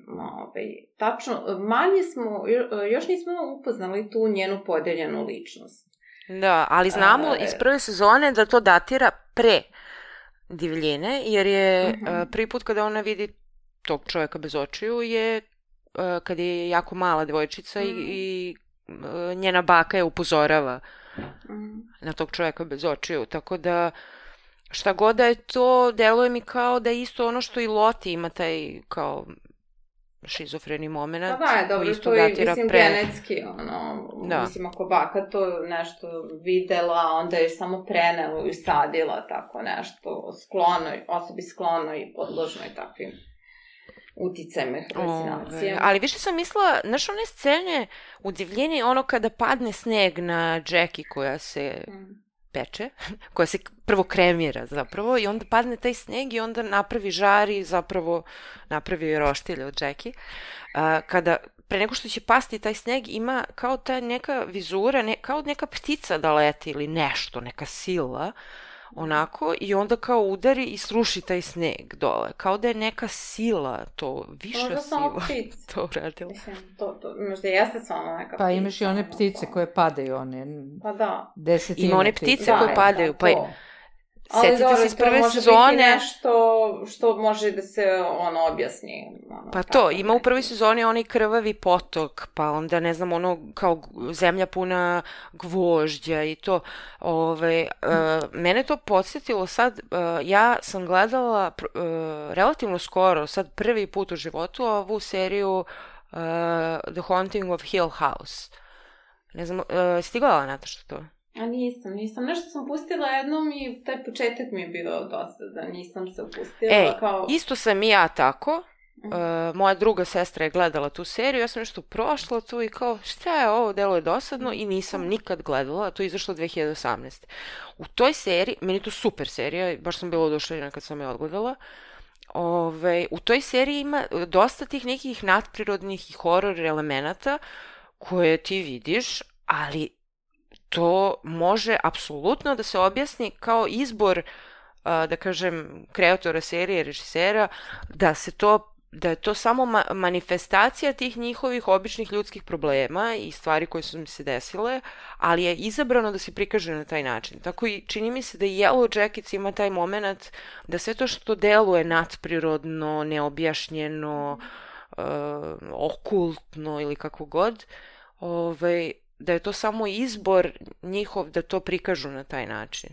ovaj, tačno, manje smo, još nismo upoznali tu njenu podeljenu ličnost. Da, ali znamo uh, iz prve sezone da to datira pre divljine, jer je uh -huh. uh, prvi put kada ona vidi tog čoveka bez očiju je uh, kad je jako mala devojčica uh -huh. i, mhm. i uh, njena baka je upozorava uh mhm. -huh. na tog čoveka bez očiju, tako da šta god da je to, deluje mi kao da je isto ono što i Loti ima taj kao šizofreni moment. Pa da, je dobro, to je, mislim, pre... genetski, ono, da. mislim, ako baka to nešto videla, onda je samo prenela i sadila tako nešto, sklono, osobi sklono i podložno i takvim uticajima i halucinacijama. Ali više sam mislila, znaš one scene u divljini, ono kada padne sneg na Jackie koja se mm peče, koja se prvo kremira zapravo i onda padne taj sneg i onda napravi žar i zapravo napravi je roštilje od. Uh, kada pre nego što će pasti taj sneg ima kao ta neka vizura, ne, kao neka ptica da leti ili nešto, neka sila. Uh, onako i onda kao udari i sruši taj sneg dole. Kao da je neka sila to, viša možda sila to uradila. Mislim, to, to, možda jeste samo neka Pa imaš i one ptice koje padaju, one pa da. desetine Ima one ptice da, koje padaju, da, pa je, Ali Setite dobro, se iz prve sezone... biti nešto što može da se ono objasni. Ono, pa to, ima u prvoj sezoni onaj krvavi potok, pa onda ne znam ono kao zemlja puna gvožđa i to. Ove, uh, mene to podsjetilo sad, uh, ja sam gledala uh, relativno skoro, sad prvi put u životu ovu seriju uh, The Haunting of Hill House. Ne znam, uh, si ti gledala Nataša to? A nisam, nisam. Nešto sam pustila jednom i taj početak mi je bio da Nisam se upustila Ej, kao... isto sam i ja tako. Uh, moja druga sestra je gledala tu seriju, ja sam nešto prošla tu i kao, šta je ovo, delo je dosadno i nisam nikad gledala, to je izašlo 2018. U toj seriji, meni je to super serija, baš sam bila oduševljena kad sam je odgledala, Ove, u toj seriji ima dosta tih nekih nadprirodnih i horor elemenata koje ti vidiš, ali to može apsolutno da se objasni kao izbor, da kažem, kreatora serije, režisera, da se to da je to samo ma manifestacija tih njihovih običnih ljudskih problema i stvari koje su mi se desile, ali je izabrano da se prikaže na taj način. Tako i čini mi se da i Yellow Jackets ima taj moment da sve to što deluje nadprirodno, neobjašnjeno, uh, okultno ili kako god, ovaj, da je to samo izbor njihov da to prikažu na taj način.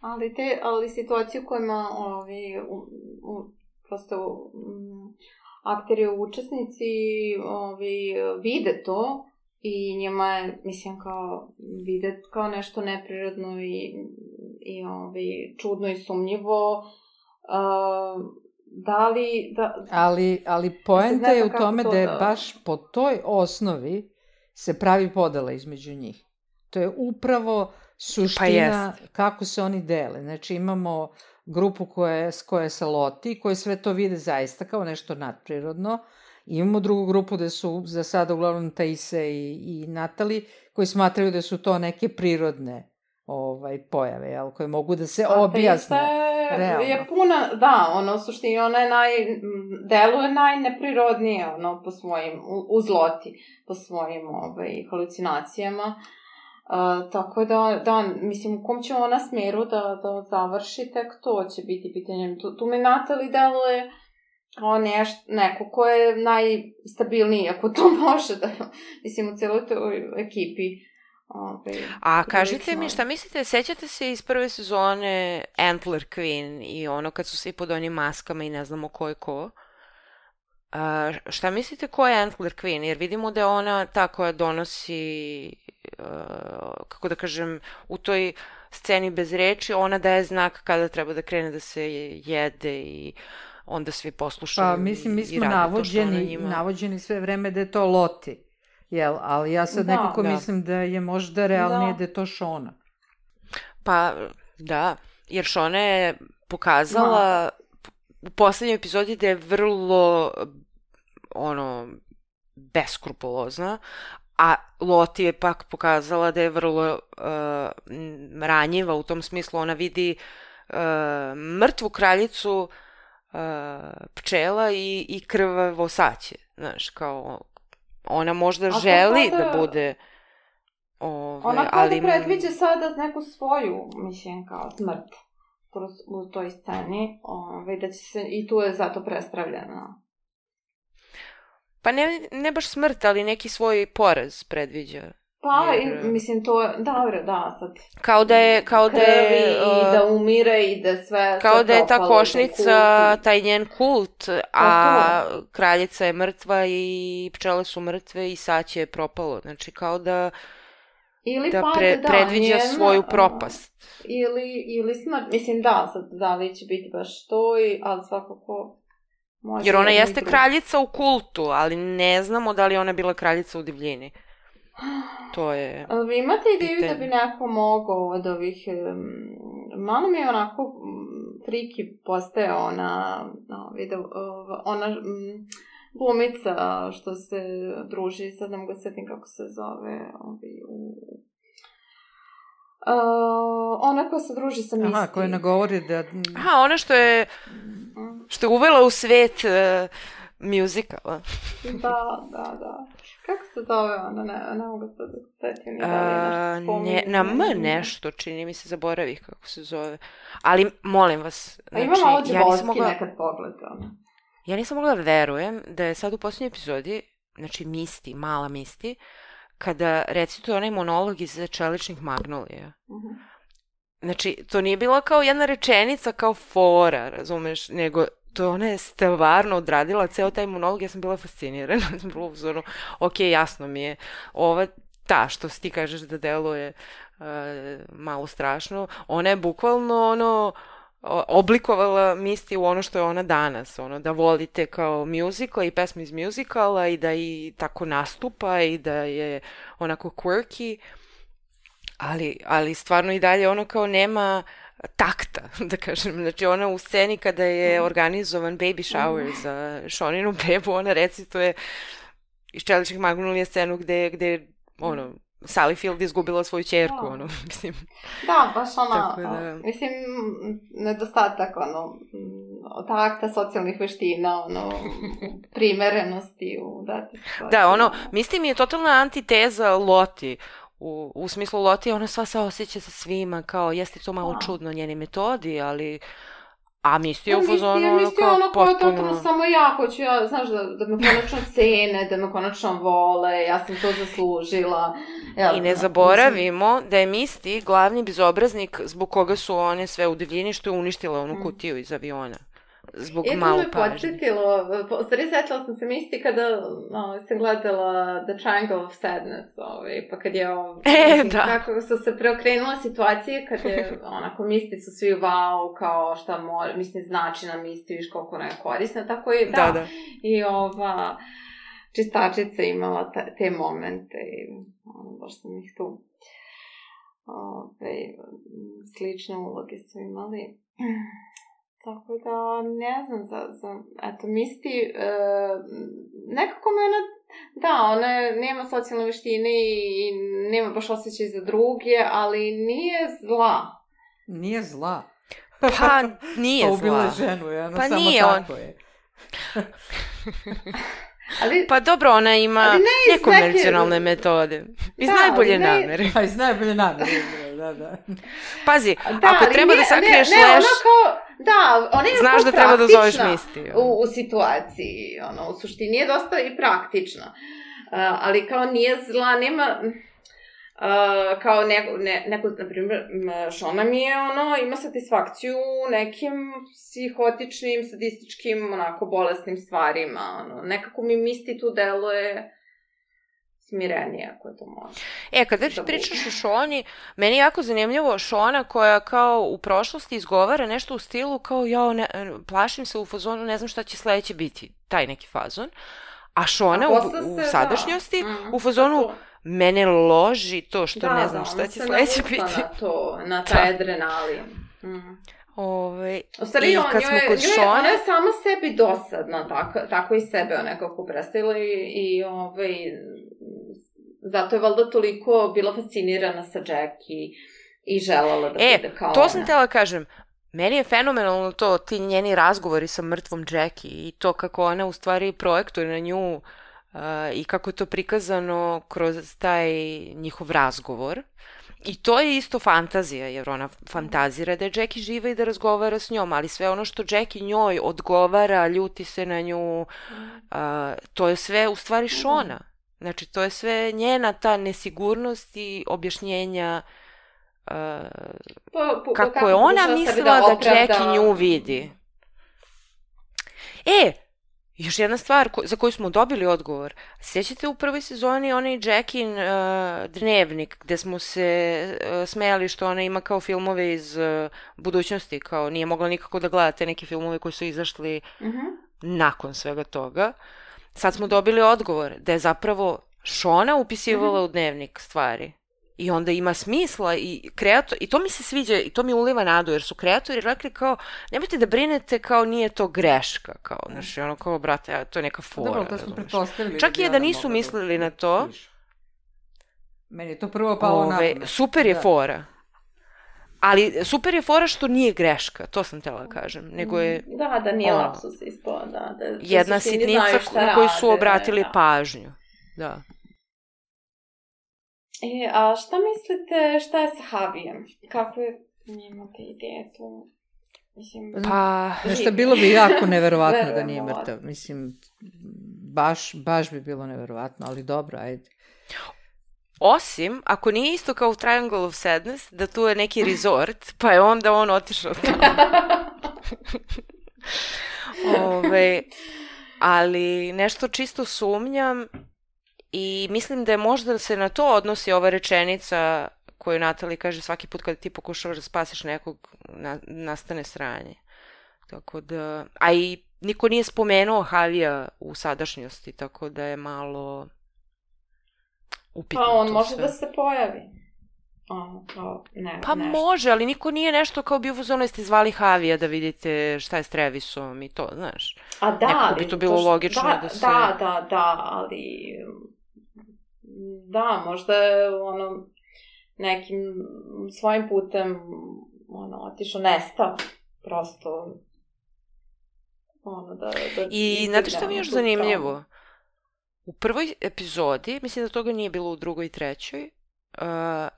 Ali te, ali situacije u kojima ovi, u, u, prosto um, akteri učesnici ovi, vide to i njima je, mislim, kao, vide kao nešto neprirodno i, i ovi, čudno i sumnjivo. Uh, da li... Da, ali, ali poenta je u tome to da je da... baš po toj osnovi se pravi podela između njih. To je upravo suština pa kako se oni dele. Znači imamo grupu koja, koja se loti, koje sve to vide zaista kao nešto nadprirodno. Imamo drugu grupu da su za sada uglavnom Taise i, i Natali, koji smatraju da su to neke prirodne ovaj, pojave, jel, koje mogu da se A objasne. A realno. je puna, da, ono, u suštini, ona je naj, deluje najneprirodnije, ono, po svojim, uzloti, po svojim, ovaj, halucinacijama. Uh, tako da, da, mislim, u kom će ona smeru da, da završi, tek to će biti pitanje. Tu, tu me Natali deluje kao neš, neko ko je najstabilniji, ako to može da, mislim, u celoj toj ekipi. Ove, A kažite mi, šta mislite, sećate se iz prve sezone Antler Queen i ono kad su svi pod onim maskama i ne znamo ko je ko? A, šta mislite ko je Antler Queen? Jer vidimo da je ona ta koja donosi kako da kažem, u toj sceni bez reči, ona daje znak kada treba da krene da se jede i onda svi poslušaju pa, mislim, mi smo navođeni, navođeni sve vreme da je to Loti. Jel, ali ja sad da, nekako da. mislim da je možda realnije da, da je to Šona. Pa, da, jer Šona je pokazala da. u poslednjoj epizodi da je vrlo ono beskrupulozna, A Loti je pak pokazala da je vrlo uh, ranjiva u tom smislu. Ona vidi uh, mrtvu kraljicu uh, pčela i, i krvavo saće. Znaš, kao ona možda A želi da, da bude Ove, ona ali... da predviđa sada neku svoju, mislim, kao smrt u toj sceni, ove, da će se, i tu je zato prestravljena. Pa ne, ne baš smrt, ali neki svoj poraz predviđa. Pa, jer... mislim, to je, dobro, da, sad. Kao da je, kao da je... i da umire i da sve... Kao da je ta košnica, taj njen kult, a kraljica je mrtva i pčele su mrtve i saće je propalo. Znači, kao da... Ili da, pa, pre, da, predviđa njena, svoju propast. Ili, ili smrt. Mislim, da, sad, da li će biti baš to, i, ali svakako Može Jer ona jeste drugi. kraljica u kultu, ali ne znamo da li ona bila kraljica u divljini. To je... Ali vi imate ideju da bi neko mogao od ovih... Um, malo mi je onako friki postaje ona, no, video, ona um, glumica što se druži, sad nam ga setim kako se zove, ovi, u, Uh, ona koja se druži sa Misty. Aha, koja ne govori da... Aha, ona što je što je uvela u svet uh, muzikala. da, da, da. Kako se zove ona? Ne, ne mogu se da setim. Ni da ne, na M nešto, čini mi se, zaboravih kako se zove. Ali, molim vas, znači, A ima malo ja nisam mogla... nekad pogled, ona. Ja nisam mogla da verujem da je sad u posljednjoj epizodi, znači Misti, mala Misti, kada recituje onaj monolog iz čeličnih magnolija. Uh mhm. -huh. Znači, to nije bila kao jedna rečenica, kao fora, razumeš, nego to ona je stvarno odradila ceo taj monolog, ja sam bila fascinirana, sam bila uzoru, ok, jasno mi je, ova ta što ti kažeš da deluje uh, malo strašno, ona je bukvalno ono, oblikovala misli u ono što je ona danas, ono da volite kao muzikla i pesme iz muzikala i da i tako nastupa i da je onako quirky, ali, ali stvarno i dalje ono kao nema takta, da kažem. Znači ona u sceni kada je mhm. organizovan baby shower za Šoninu bebu, ona recituje iz Čeličnih Magnolija scenu gde, gde ono, Sally Field izgubila svoju čerku, da. ono, mislim. Da, baš ono, da... mislim, nedostatak, ono, takta socijalnih veština, ono, primerenosti u dati Da, ono, mislim je totalna antiteza Loti, u, u smislu Loti, ona sva se osjeća sa svima, kao, jeste to malo da. čudno njeni metodi, ali A misli u fazonu ono kao ono potpuno... totalno samo ja hoću, ja, znaš, da, da me konačno cene, da me konačno vole, ja sam to zaslužila. Ja, I ne zaboravimo mislim... da je Misti glavni bezobraznik zbog koga su one sve u divljini što je uništila onu mm. kutiju iz aviona zbog e, malo pažnje. E, me podsjetilo, u stvari setila sam se misli kada no, sam gledala The Triangle of Sadness, ovaj, pa kad je, e, mislim, da. kako su se preokrenula situacije, kad je, onako, misti su svi wow, kao šta mora, mislim, znači na misti, viš koliko ona je korisna, tako je, da, da, da. i ova čistačica imala ta, te momente i ono, baš sam ih tu ove, slične uloge su imali. Tako da, ne znam, za, za eto, misli, e, nekako me ona, da, ona nema socijalne veštine i, i nema baš osjećaj za druge, ali nije zla. Nije zla. Pa, nije pa zla. Ubila ženu, jedno, pa samo nije tako on... je. Ali, pa dobro, ona ima ne nekonvencionalne neke... metode. Iz da, najbolje ne... namere. Pa iz najbolje namere, da, da. Pazi, da, ako treba ne, da sakriješ ne, ne, leš... kao, da, ona je Znaš da treba da zoveš misti. U, u situaciji, ono, u suštini je dosta i praktična. Uh, ali kao nije zla, nema... Uh, kao neko, ne, neko, na primjer, Šona mi je, ono, ima satisfakciju u nekim psihotičnim, sadističkim, onako, bolesnim stvarima, ono, nekako mi misti tu deluje smirenije, ako je to može. E, kad već da pričaš o Šoni, meni je jako zanimljivo Šona koja kao u prošlosti izgovara nešto u stilu kao ja ne, plašim se u fazonu, ne znam šta će sledeće biti, taj neki fazon. A Šona u, u da. sadašnjosti da. mm, u fazonu to. mene loži to što da, ne znam da, šta će sledeće biti. na to, na taj da. adrenalin. Mm. Ove, u stvari, on, kad smo kod Šone... Ona je sama sebi dosadna, tako, tako i sebe nekako predstavila i, i ovaj, zato je valjda toliko bila fascinirana sa Jackie i želala da e, bude kao to ona. sam tela kažem, Meni je fenomenalno to, ti njeni razgovori sa mrtvom Jackie i to kako ona u stvari projektuje na nju uh, i kako je to prikazano kroz taj njihov razgovor. I to je isto fantazija, jer ona fantazira da je Jackie živa i da razgovara s njom, ali sve ono što Jackie njoj odgovara, ljuti se na nju, uh, to je sve u stvari Šona. Znači, to je sve njena ta nesigurnost i objašnjenja uh, po, po, kako, kako je ona mislila da, da Jackie nju vidi. E, Još jedna stvar ko, za koju smo dobili odgovor. Sjećate u prvoj sezoni onaj Jackin uh, dnevnik gde smo se uh, smejali što ona ima kao filmove iz uh, budućnosti, kao nije mogla nikako da gleda te neke filmove koji su izašli uh mhm. -huh. nakon svega toga. Sad smo dobili odgovor da je zapravo Šona upisivala uh. -huh. u dnevnik stvari. I onda ima smisla i kreator, i to mi se sviđa i to mi uliva nadu, jer su kreatori rekli kao, nemojte da brinete kao nije to greška, kao, znaš, ono kao, brate, to je neka fora. Dobro, to smo pretpostavili. Čak da i da nisu mislili da, na to. Meni je to prvo palo Ove, na Super je da. fora. Ali super je fora što nije greška, to sam tela da kažem, nego je... Da, da nije lapsus ispod, da. da, da jedna sitnica na koju su obratili da. pažnju. Da. E, a šta mislite, šta je sa Havijem? Kako je imate ideje tu? Mislim, pa, nešto bilo bi jako neverovatno da nije mrtav. Mislim, baš, baš bi bilo neverovatno, ali dobro, ajde. Osim, ako nije isto kao u Triangle of Sadness, da tu je neki resort, pa je onda on otišao tamo. Ove, ali nešto čisto sumnjam I mislim da je možda se na to odnosi ova rečenica koju Natali kaže svaki put kada ti pokušavaš da spasiš nekog, na, nastane sranje. Tako da, a i niko nije spomenuo Havija u sadašnjosti, tako da je malo upitno Pa on može sve. da se pojavi. ono, kao, ne, Pa nešto. može, ali niko nije nešto kao bio fuzon, jeste zvali Havija da vidite šta je s Trevisom i to, znaš. A da, Nekako ali... bi to bilo što- logično da, da se- Da, da, da, ali... Da, možda je ono nekim svojim putem ono, otišao, nestao. Prosto ono, da, da I znate što mi je još zanimljivo? U prvoj epizodi, mislim da toga nije bilo u drugoj i trećoj, uh,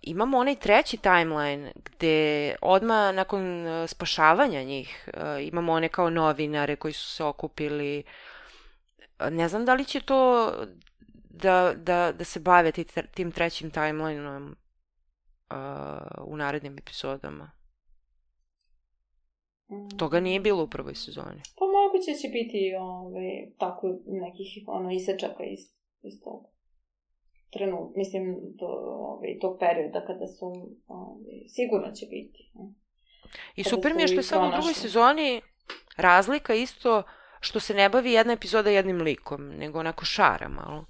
imamo onaj treći timeline gde odma nakon uh, spašavanja njih uh, imamo one kao novinare koji su se okupili. Uh, Ne znam da li će to da, da, da se bave ti, tim trećim timelineom uh, u narednim epizodama. Mm. Toga nije bilo u prvoj sezoni. Pa moguće će biti ovaj, tako nekih ono, isečaka iz, iz tog trenut, mislim, do, ovaj, tog perioda kada su, ovaj, sigurno će biti. ne. I Kada super mi je što je samo u drugoj sezoni razlika isto što se ne bavi jedna epizoda jednim likom, nego onako šara malo.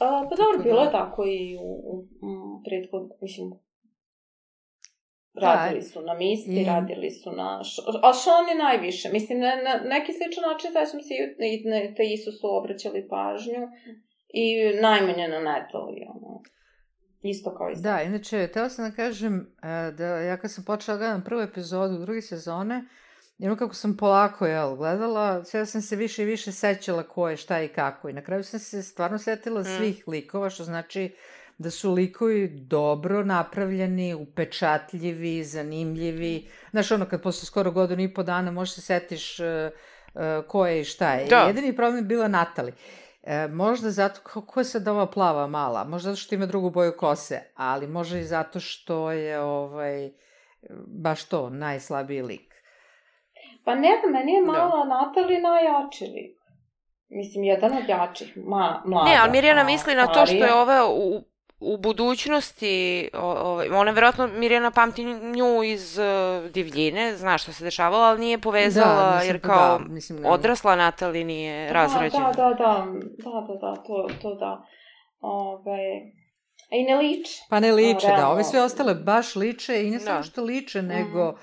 A, pa dobro, da- bilo je tako i u, u, u prethod, mislim, Da, radili su na Misti, i- radili su na, š, a Šoni najviše, mislim, na, na neki sličan način, sećam se i, na te Isu su obraćali pažnju i najmanje na Natalie, ono, isto kao i sad. Da, inače, tela sam da kažem e, da ja kad sam počela da gledam prvu epizodu druge sezone, jedno kako sam polako jel, gledala, sve sam se više i više sećala ko je, šta i kako. I na kraju sam se stvarno setila Mm. svih likova, što znači da su likovi dobro napravljeni, upečatljivi, zanimljivi. Znaš, ono, kad posle skoro godinu i po dana možeš se setiš uh, uh, ko je i šta je. Da. Jedini problem je bila Natali. E, možda zato, ko, ko je sad ova plava mala? Možda zato što ima drugu boju kose, ali možda i zato što je ovaj, baš to, najslabiji lik. Pa ne znam, meni je Da. mala Natalie najjači lik. Mislim, jedan od jačih, ma, mlada. Ne, ali Mirjana a misli na to što je ova u, u budućnosti, o, o, ona verovatno, Mirjana pamti nju iz uh, divljine, zna šta se dešavalo, ali nije povezala, mislim, jer kao da, mislim, da. odrasla Natali nije Da, razrađena. Da, da, da, da, da, da, to, to da. Ove, a i ne liči. Pa ne liče, da. realno. Ove sve ostale baš liče i ne samo Da. što liče, Mhm. nego e,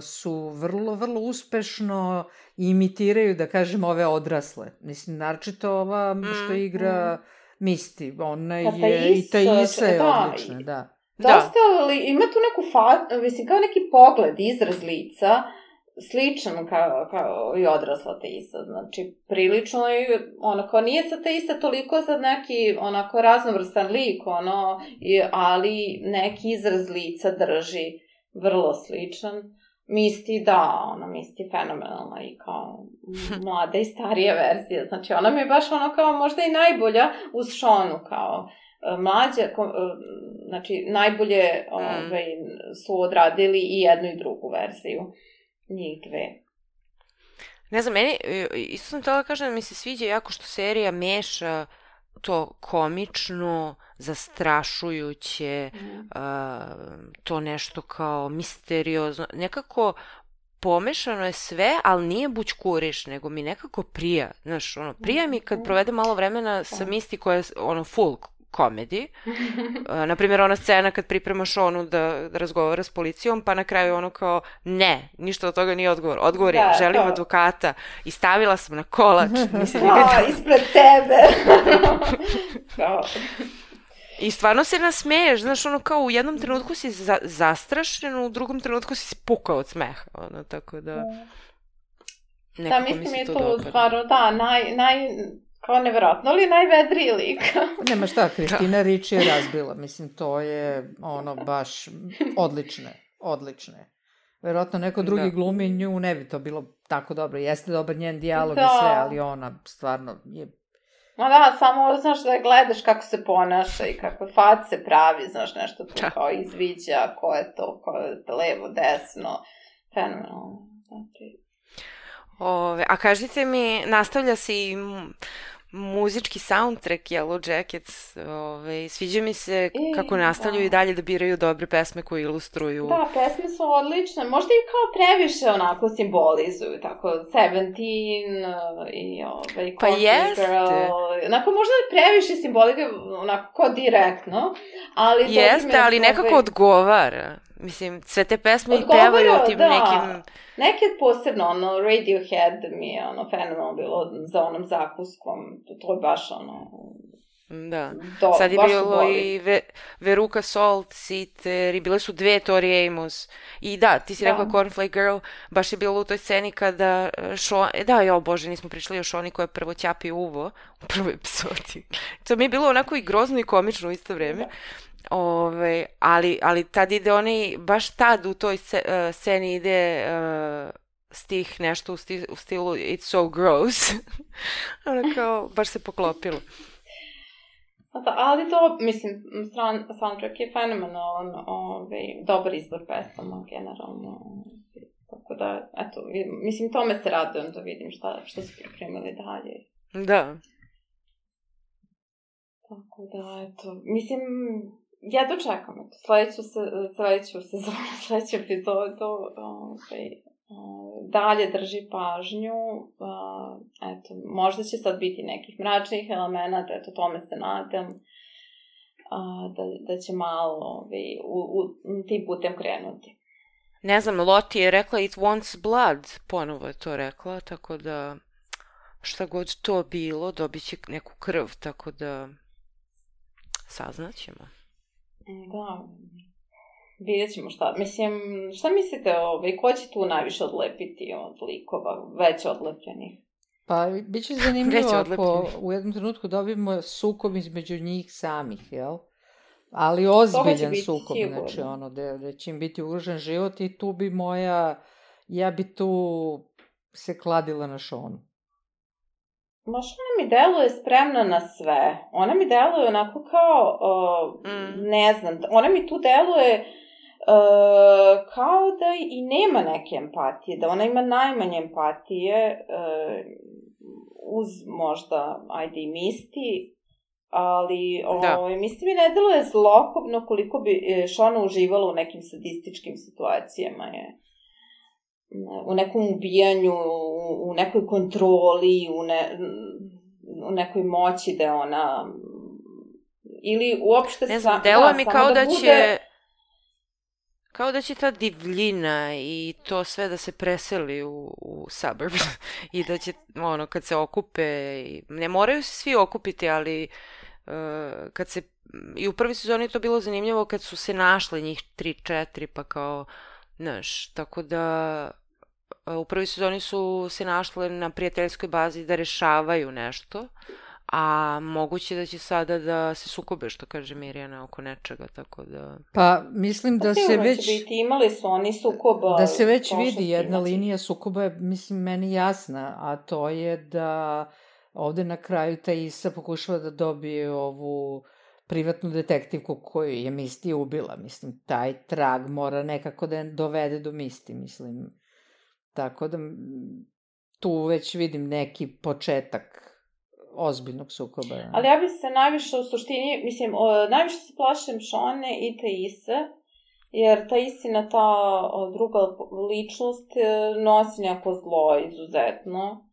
su vrlo, vrlo uspešno imitiraju, da kažem, ove odrasle. Mislim, naročito ova što Mm, igra Misti, ona Pa je, i Thaisa, Taisa je da, odlična, da. Dosta, ali ima tu neku fa, mislim, kao neki pogled, izraz lica, sličan kao, kao i odrasla Teisa. Znači, prilično je, ono, kao nije sa Teisa toliko sad neki, onako, raznovrstan lik, ono, ali neki izraz lica drži vrlo sličan. Misti, da, ona Misti fenomenalna i kao mlada i starija verzija. Znači, ona mi je baš ono kao možda i najbolja uz Šonu kao e, mlađa, e, znači najbolje ovaj, su odradili i jednu i drugu verziju. Njih dve. Ne znam, meni, e, isto sam htjela da kažem da mi se sviđa jako što serija meša to komično, zastrašujuće, uh, to nešto kao misteriozno, nekako pomešano je sve, ali nije bućkuriš, nego mi nekako prija. Znaš, ono, prija mi kad provedem malo vremena sa Misti koja je ono full komedi. Uh, naprimjer, ona scena kad pripremaš onu da, da razgovara s policijom, pa na kraju ono kao, ne, ništa od toga nije odgovor. Odgovor je, Da, želim kao- advokata i stavila sam na kolač. Mislim, A, nikad- ispred tebe. kao, I stvarno se nasmeješ, znaš, ono kao u jednom trenutku si za, zastrašen, u drugom trenutku si spukao od smeha, ono, tako da... da, Nekako mi mislim se je to to stvarno, da, naj, naj, kao nevjerojatno, ali najvedriji lik. Nema šta, Kristina Ricci je razbila. Mislim, to je ono baš odlične, odlične. Verovatno neko drugi Da. glumi nju, ne bi to bilo tako dobro. Jeste dobar njen dijalog Da. i sve, ali ona stvarno je Ma da, samo znaš da gledaš kako se ponaša i kakve face pravi, znaš nešto tu kao izviđa, ko je to, ko je levo, desno, fenomenalno. Znači, Ove, a kažite mi, nastavlja se i muzički soundtrack Yellow Jackets. Ove, ovaj, sviđa mi se e, kako nastavljaju da. i dalje da biraju dobre pesme koje ilustruju. Da, pesme su odlične. Možda i kao previše onako simbolizuju, tako Seventeen uh, i ovaj, pa jeste. Girl. Onako možda previše simbolike, onako kao direktno, ali... Jeste, ali nekako ovaj... odgovara. Mislim, sve te pesme i pevaju o tim da. nekim... Neke posebno, ono, Radiohead mi je, ono, fenomenalno bilo za onom zakuskom. To, je baš, ono... Da. Do, Sad je bilo i Ve, Veruca Salt, Siter, i bile su dve Tori Amos. I da, ti si da. rekla Cornflake Girl, baš je bilo u toj sceni kada Šo... E, da, jo, bože, nismo pričali o Šoni koja prvo ćapi uvo u prvoj epizodi. to mi je bilo onako i grozno i komično u isto vreme. Da. Ove, ali, ali tad ide onaj, baš tad u toj se, uh, sceni ide uh, stih nešto u, sti, u stilu It's so gross. ono kao, baš se poklopilo. Da, ali to, mislim, stran, soundtrack je fenomenalan, ovaj, dobar izbor pesama, generalno. Tako da, eto, mislim, tome se radujem da vidim šta, šta su pripremili dalje. Da. Tako da, eto, mislim, ja dočekam eto, sledeću, se, sledeću sezonu, sledeću epizodu, ovaj, dalje drži pažnju, eto, možda će sad biti nekih mračnih elemenata, eto, tome se nadam, da, da će malo ovaj, u, u, tim putem krenuti. Ne znam, Loti je rekla it wants blood, ponovo je to rekla, tako da šta god to bilo, dobit će neku krv, tako da saznaćemo. Da, vidjet ćemo šta. Mislim, šta mislite, ovaj, ko će tu najviše odlepiti od likova, već odlepljenih? Pa, bit će zanimljivo ako u jednom trenutku dobijemo sukob između njih samih, jel? Ali ozbiljan sukob, sigurno. znači ono, da, da će im biti ugrožen život i tu bi moja, ja bi tu se kladila na šonu. Maš ona mi deluje spremna na sve. Ona mi deluje onako kao, uh, mm. ne znam, ona mi tu deluje uh, kao da i nema neke empatije, da ona ima najmanje empatije uh, uz možda, ajde i misti, ali da. ovaj, mislim mi ne deluje zlokobno koliko bi Šona uživala u nekim sadističkim situacijama je u nekom ubijanju, u nekoj kontroli, u, ne, u nekoj moći da ona ili uopšte ne znam, delo da, mi kao da, da bude... će kao da će ta divljina i to sve da se preseli u, u suburb i da će, ono, kad se okupe, ne moraju se svi okupiti, ali uh, kad se, i u prvoj sezoni to bilo zanimljivo kad su se našle njih 3-4, pa kao, znaš, tako da u prvoj sezoni su se našle na prijateljskoj bazi da rešavaju nešto, a moguće da će sada da se sukobe, što kaže Mirjana, oko nečega, tako da... Pa, mislim da pa, se već... Biti, imali su oni sukoba... Da se već vidi jedna znači. linija sukoba je, mislim, meni jasna, a to je da ovde na kraju ta Isa pokušava da dobije ovu privatnu detektivku koju je Misti ubila. Mislim, taj trag mora nekako da je dovede do Misti, mislim Tako da tu već vidim neki početak ozbiljnog sukoba. Ali ja bih se najviše u suštini, mislim, o, najviše se plašem Šone i te Ise, jer ta istina, ta druga ličnost e, nosi neko zlo izuzetno.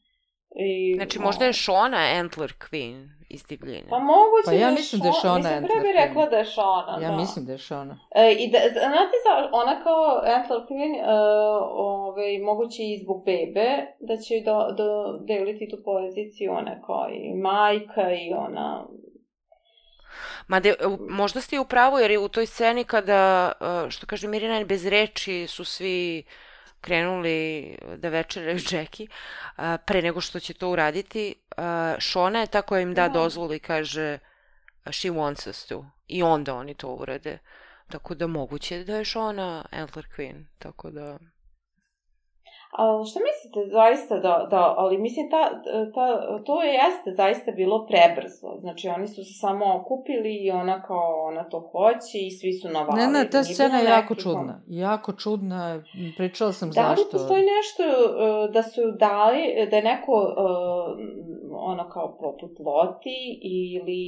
I, znači, možda je Šona Antler Queen iz divljine. Pa moguće pa ja da mislim da je Šona Mislim, pre bih rekla da je Šona, Ja da. mislim da je Šona. E, I da, znate, za, ona kao Antler Queen, uh, ovaj, moguće i zbog bebe, da će do, do, deliti tu poziciju, ona kao i majka i ona Ma de, možda ste u pravu, jer je u toj sceni kada, što kaže Mirina, bez reči su svi krenuli da večeraju Jackie, pre nego što će to uraditi, Shona je ta koja im da, da dozvolu i kaže she wants us to. I onda oni to urade. Tako da moguće da je Shona Antler Queen. Tako da... A šta mislite zaista da, da ali mislim ta, ta, to je jeste zaista bilo prebrzo. Znači oni su se samo okupili i ona kao ona to hoće i svi su navali. Ne, ne, ta scena je jako čudna. Jako čudna, pričala sam da zašto. Da li postoji nešto uh, da su dali, da je neko uh, ono kao poput Loti ili,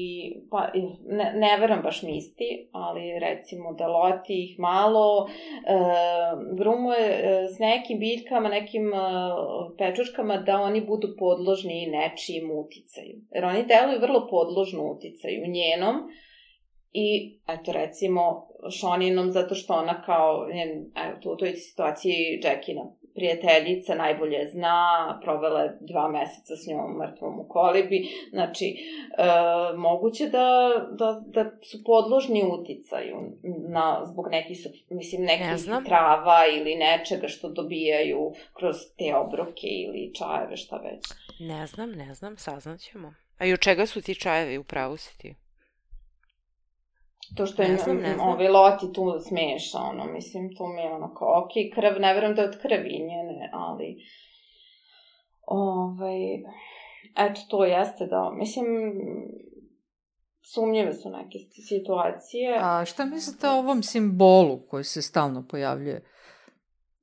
pa ne, ne veram baš misti, ali recimo da Loti ih malo e, grumuje e, s nekim biljkama, nekim e, pečurkama da oni budu podložni nečijim uticaju. Jer oni deluju vrlo podložno uticaju njenom, I, eto, recimo, Šoninom, zato što ona kao, njen, evo, u toj situaciji Jackina prijateljica, najbolje zna, provela je dva meseca s njom mrtvom u kolibi, znači, e, moguće da, da, da su podložni uticaju na, zbog nekih, mislim, nekih ne trava ili nečega što dobijaju kroz te obroke ili čajeve, šta već. Ne znam, ne znam, saznaćemo. A i od čega su ti čajevi, upravo si ti? To što je ne znam, ne znam. ovaj loti tu smeša, ono, mislim, to mi je ono kao, ok, krv, ne verujem da je od krvi njene, ali, ovaj, eto, to jeste da, mislim, sumnjive su neke situacije. A šta mislite o ovom simbolu koji se stalno pojavljuje?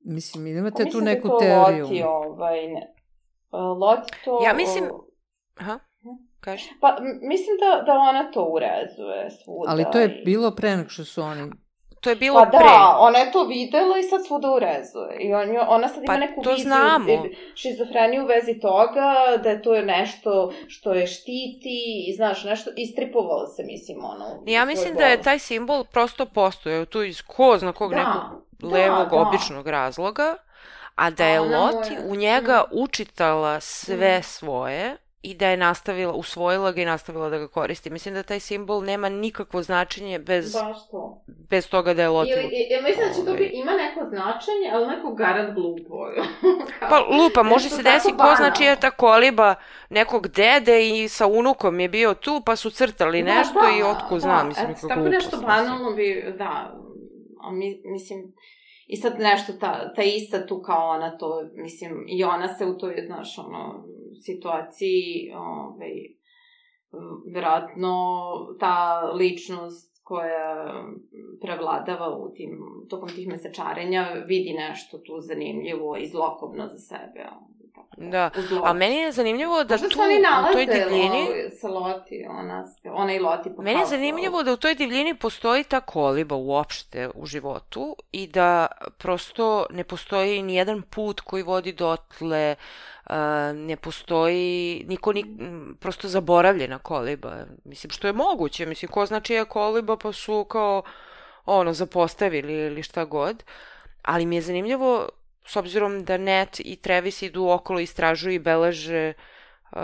Mislim, imate tu neku da teoriju? Loti, ovaj, ne. Loti to... Ja mislim... Aha. Kaži. Pa, mislim da, da ona to urezuje svuda. Ali to je bilo pre nego što su oni... To je bilo pa pre. da, ona je to videla i sad svuda urezuje. I on, ona sad ima pa, neku to viziju, znamo. šizofreniju u vezi toga, da je to nešto što je štiti i znaš, nešto, istripovalo se, mislim, ono. Ja mislim da je taj simbol prosto postojao tu iz ko zna kog da, nekog da, levog, da. običnog razloga, a da je Loti u njega učitala sve mm. svoje, i da je nastavila, usvojila ga i nastavila da ga koristi. Mislim da taj simbol nema nikakvo značenje bez, to. bez toga da je lotiv. Ili, ili mislim da će to bi, ima neko značenje, ali neko garant glupo. pa lupa, može se desiti ko znači je ta koliba nekog dede i sa unukom je bio tu, pa su crtali da, nešto da, i otko da, znam, mislim, kako Tako nešto banalno bi, da, a mi, mislim, I sad nešto, ta, ta ista tu kao ona to, mislim, i ona se u toj, znaš, ono, situaciji, ovaj, verovatno ta ličnost koja prevladava u tim, tokom tih mesečarenja vidi nešto tu zanimljivo i zlokobno za sebe. Da, a meni je zanimljivo da Možda tu, u toj divljini... sa Loti, ona, ona i Loti Meni je zanimljivo da u toj divljini postoji ta koliba uopšte u životu i da prosto ne postoji ni jedan put koji vodi dotle, uh, ne postoji, niko ni, prosto zaboravljena koliba. Mislim, što je moguće, mislim, ko znači je koliba pa su kao ono, zapostavili ili šta god. Ali mi je zanimljivo s obzirom da Net i Travis idu okolo, istražuju i beleže uh,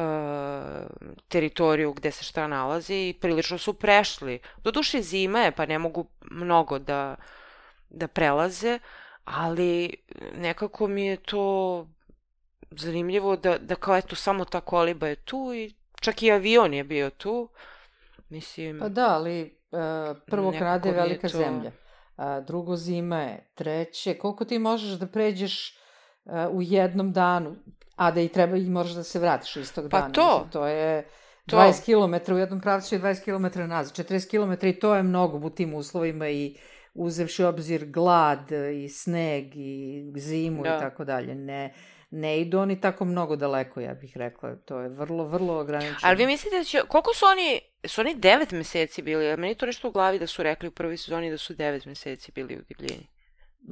teritoriju gde se šta nalazi i prilično su prešli. Doduše zima je, pa ne mogu mnogo da, da prelaze, ali nekako mi je to zanimljivo da, da kao eto samo ta koliba je tu i čak i avion je bio tu. Mislim... Pa da, ali uh, prvo krade velika to... zemlja a, drugo zima je, treće, koliko ti možeš da pređeš a, u jednom danu, a da i treba i moraš da se vratiš istog pa dana. Pa to. Mislim, to je 20 km u jednom pravcu i 20 km nazad. 40 km i to je mnogo u tim uslovima i uzevši obzir glad i sneg i zimu da. i tako dalje. Ne, ne idu oni tako mnogo daleko, ja bih rekla. To je vrlo, vrlo ograničeno. Ali vi mislite da će, koliko su oni, su oni devet meseci bili? Meni to nešto u glavi da su rekli u prvoj sezoni da su devet meseci bili u divljini.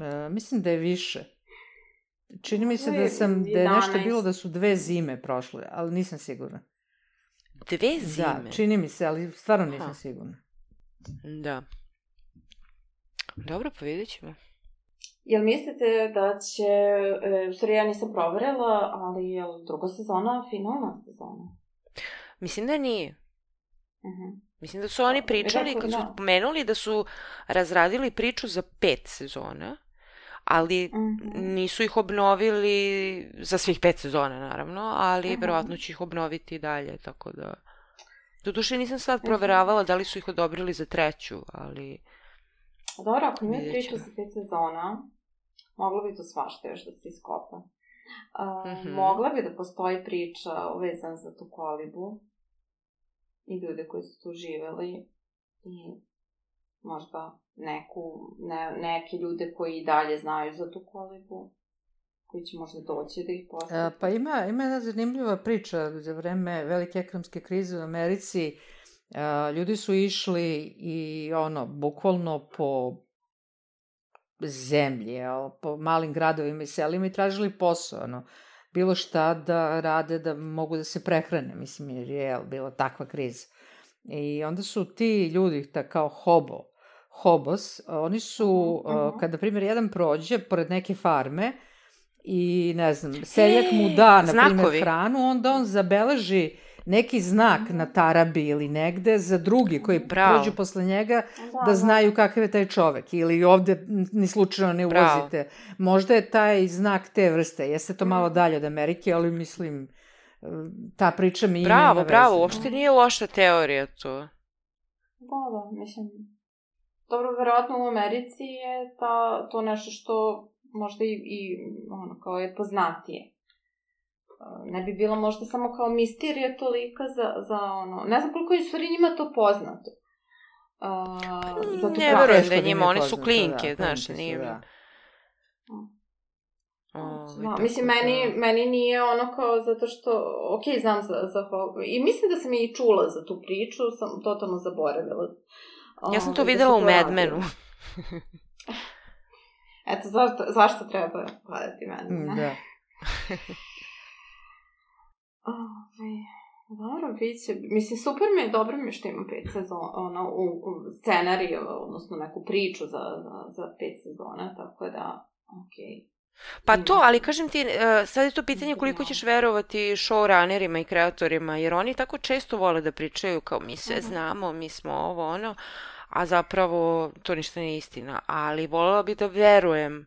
E, mislim da je više. Čini mi se da sam, da je nešto bilo da su dve zime prošle, ali nisam sigurna. Dve zime? Da, čini mi se, ali stvarno nisam Aha. sigurna. Da. Dobro, pa vidjet ćemo. Jel mislite da će, e, u stvari ja nisam proverila, ali je li druga sezona finalna sezona? Mislim da nije. -huh. Mislim da su oni pričali, kad su da. pomenuli da su razradili priču za pet sezona, ali uh mhm. -huh. nisu ih obnovili za svih pet sezona, naravno, ali uh -huh. verovatno će ih obnoviti i dalje, tako da... Doduše nisam sad mhm. proveravala da li su ih odobrili za treću, ali... Dobro, ako imaju priču za pet sezona, moglo bi to svašta još da se iskopa. Uh, mm -hmm. Mogla bi da postoji priča vezana za tu kolibu i ljude koji su tu živeli i možda neku, ne, neke ljude koji i dalje znaju za tu kolibu koji će možda doći da ih posjeti. Pa ima, ima jedna zanimljiva priča za vreme velike ekonomske krize u Americi. Ljudi su išli i ono, bukvalno po zemlji, po malim gradovima i selima i tražili posao, ono, bilo šta da rade da mogu da se prehrane, mislim, jer je bila takva kriza. I onda su ti ljudi, ta kao hobo, hobos, oni su, uh -huh. kada, primjer, jedan prođe pored neke farme i, ne znam, seljak mu da, na primjer, hranu, onda on zabeleži neki znak na tarabi ili negde za drugi koji Bravo. prođu posle njega da, znaju kakav je taj čovek ili ovde ni slučajno ne ulazite. Možda je taj znak te vrste. Jeste to malo mm. dalje od Amerike, ali mislim ta priča mi bravo, ima Bravo, bravo, uopšte nije loša teorija to. Da, da, mislim, dobro, verovatno u Americi je ta, to nešto što možda i, i ono, kao je poznatije ne bi bila možda samo kao misterija tolika za, za ono, ne znam koliko je u stvari njima to poznato. Uh, zato ne verujem da njima, oni su klinke, da, znaš, nije... Da. O, da, mislim, meni, meni nije ono kao zato što, ok, znam za, za i mislim da sam i čula za tu priču, sam totalno zaboravila. Ja sam to ovaj, da videla u Mad Menu. Eto, zašto, zašto treba gledati Mad Men? Mm, da. Ove, dobro, bit će. Mislim, super mi je, dobro mi je što ima pet sezona, ono, u, u scenariju, odnosno neku priču za, za, za pet sezona, tako da, okej. Okay. Pa to, ali kažem ti, e, sad je to pitanje koliko ćeš verovati showrunnerima i kreatorima, jer oni tako često vole da pričaju kao mi sve mhm. znamo, mi smo ovo, ono, a zapravo to ništa nije istina. Ali volela bih da verujem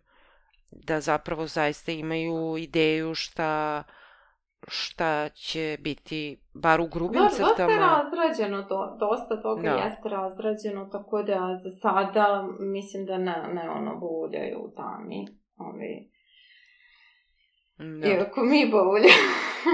da zapravo zaista imaju ideju šta šta će biti, bar u grubim da, crtama. Dosta je razrađeno to, dosta toga da. jeste razrađeno, tako da za sada mislim da ne, ne ono buljaju tami. Ovi, Da. Iako mi bolje.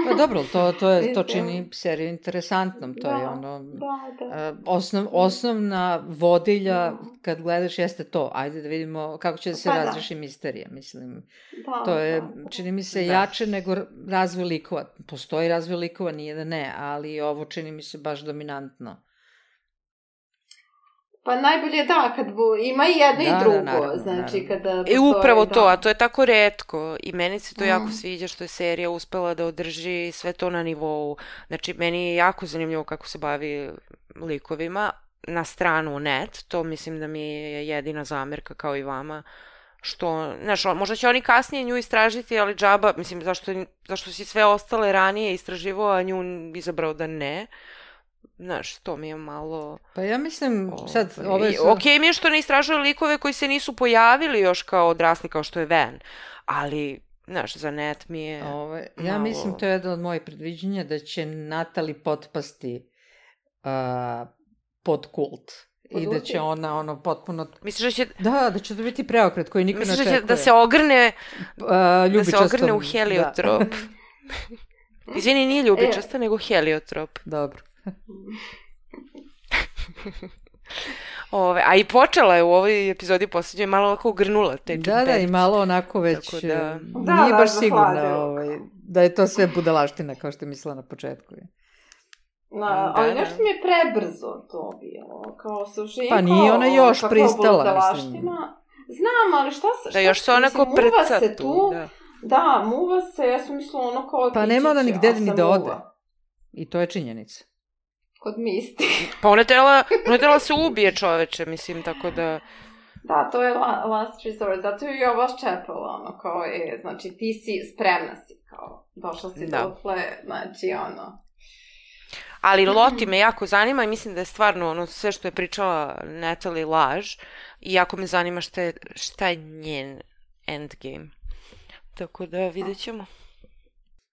pa dobro, to, to, je, to čini seriju interesantnom. To da, je ono... Da, da. Osnov, osnovna vodilja, da. kad gledaš, jeste to. Ajde da vidimo kako će da se pa, da. razreši da. misterija. Mislim, da, to je, da, da. čini mi se, da. jače nego razvoj likova. Postoji razvoj likova, nije da ne, ali ovo čini mi se baš dominantno. Pa najbolje da, kad bu, ima i jedno da, i da, drugo, da, naravno, znači naravno. kada postoji, I upravo da. to, a to je tako redko i meni se to mm. jako sviđa što je serija uspela da održi sve to na nivou. Znači, meni je jako zanimljivo kako se bavi likovima na stranu net, to mislim da mi je jedina zamerka kao i vama, što, znaš, možda će oni kasnije nju istražiti, ali džaba, mislim, zašto, zašto si sve ostale ranije istraživo, a nju izabrao da ne. Uh, Znaš, to mi je malo... Pa ja mislim, sad... Ove, su... Ok mi je što ne istražuju likove koji se nisu pojavili još kao odrasli, kao što je Ven, ali, znaš, za net mi je ove, Ja malo... mislim, to je jedno od mojih predviđenja, da će Natali potpasti uh, pod kult. I da će ona ono potpuno... Misliš da će... Da, da će to biti preokret koji niko ne očekuje. Misliš da će da se ogrne... Uh, da se ogrne u heliotrop. Da. Izvini, nije ljubičasta, e. nego heliotrop. Dobro. Ove, a i počela je u ovoj epizodi poslednjoj malo ovako ugrnula te Da, da, i malo onako već Tako da... Eh, da, nije da, baš sigurna ovaj, da je to sve budalaština kao što je mislila na početku. Na, da, ali da. nešto mi je prebrzo to bilo, kao sušenko. Pa nije ona još pristala, mislim. Znam, ali šta se... Da, još se onako prca tu. tu. Da. da, muva se, ja sam mislila ono kao... Pa nema ona nigde ni da ode. I to je činjenica kod Misti. pa ona je trebala, ona je trebala se ubije čoveče, mislim, tako da... Da, to je la, last resort, zato je i ova ščepala, ono, kao je, znači, ti si, spremna si, kao, došla si da. dotle, znači, ono... Ali Loti me jako zanima i mislim da je stvarno ono sve što je pričala Natalie laž i jako me zanima šta je, šta je njen endgame. Tako da vidjet ćemo.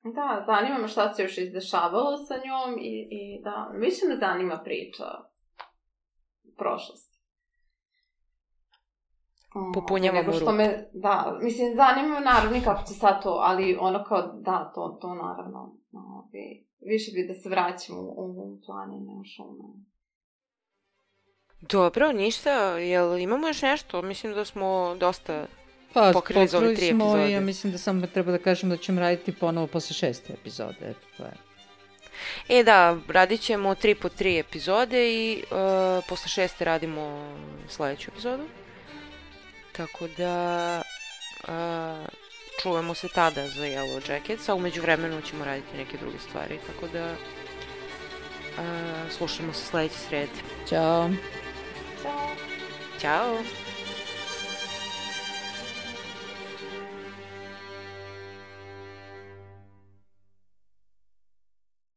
Da, zanima me šta se još izdešavalo sa njom i, i da, više me zanima priča prošlosti. Popunjavamo rupu. Što me, da, mislim, zanima me naravno i kako će sad to, ali ono kao, da, to, to naravno, no, bi, više bi da se vraćam u, u planine, u šume. Dobro, ništa, jel imamo još nešto? Mislim da smo dosta pa, pokrili za ove tri epizode. ja mislim da samo treba da kažem da ćemo raditi ponovo posle šeste epizode. Eto, to je. E da, radit ćemo tri po tri epizode i uh, posle šeste radimo sledeću epizodu. Tako da uh, čujemo se tada za Yellow Jackets, a umeđu vremenu ćemo raditi neke druge stvari, tako da uh, slušamo se sledeće srede. Ćao. Ćao. Ćao!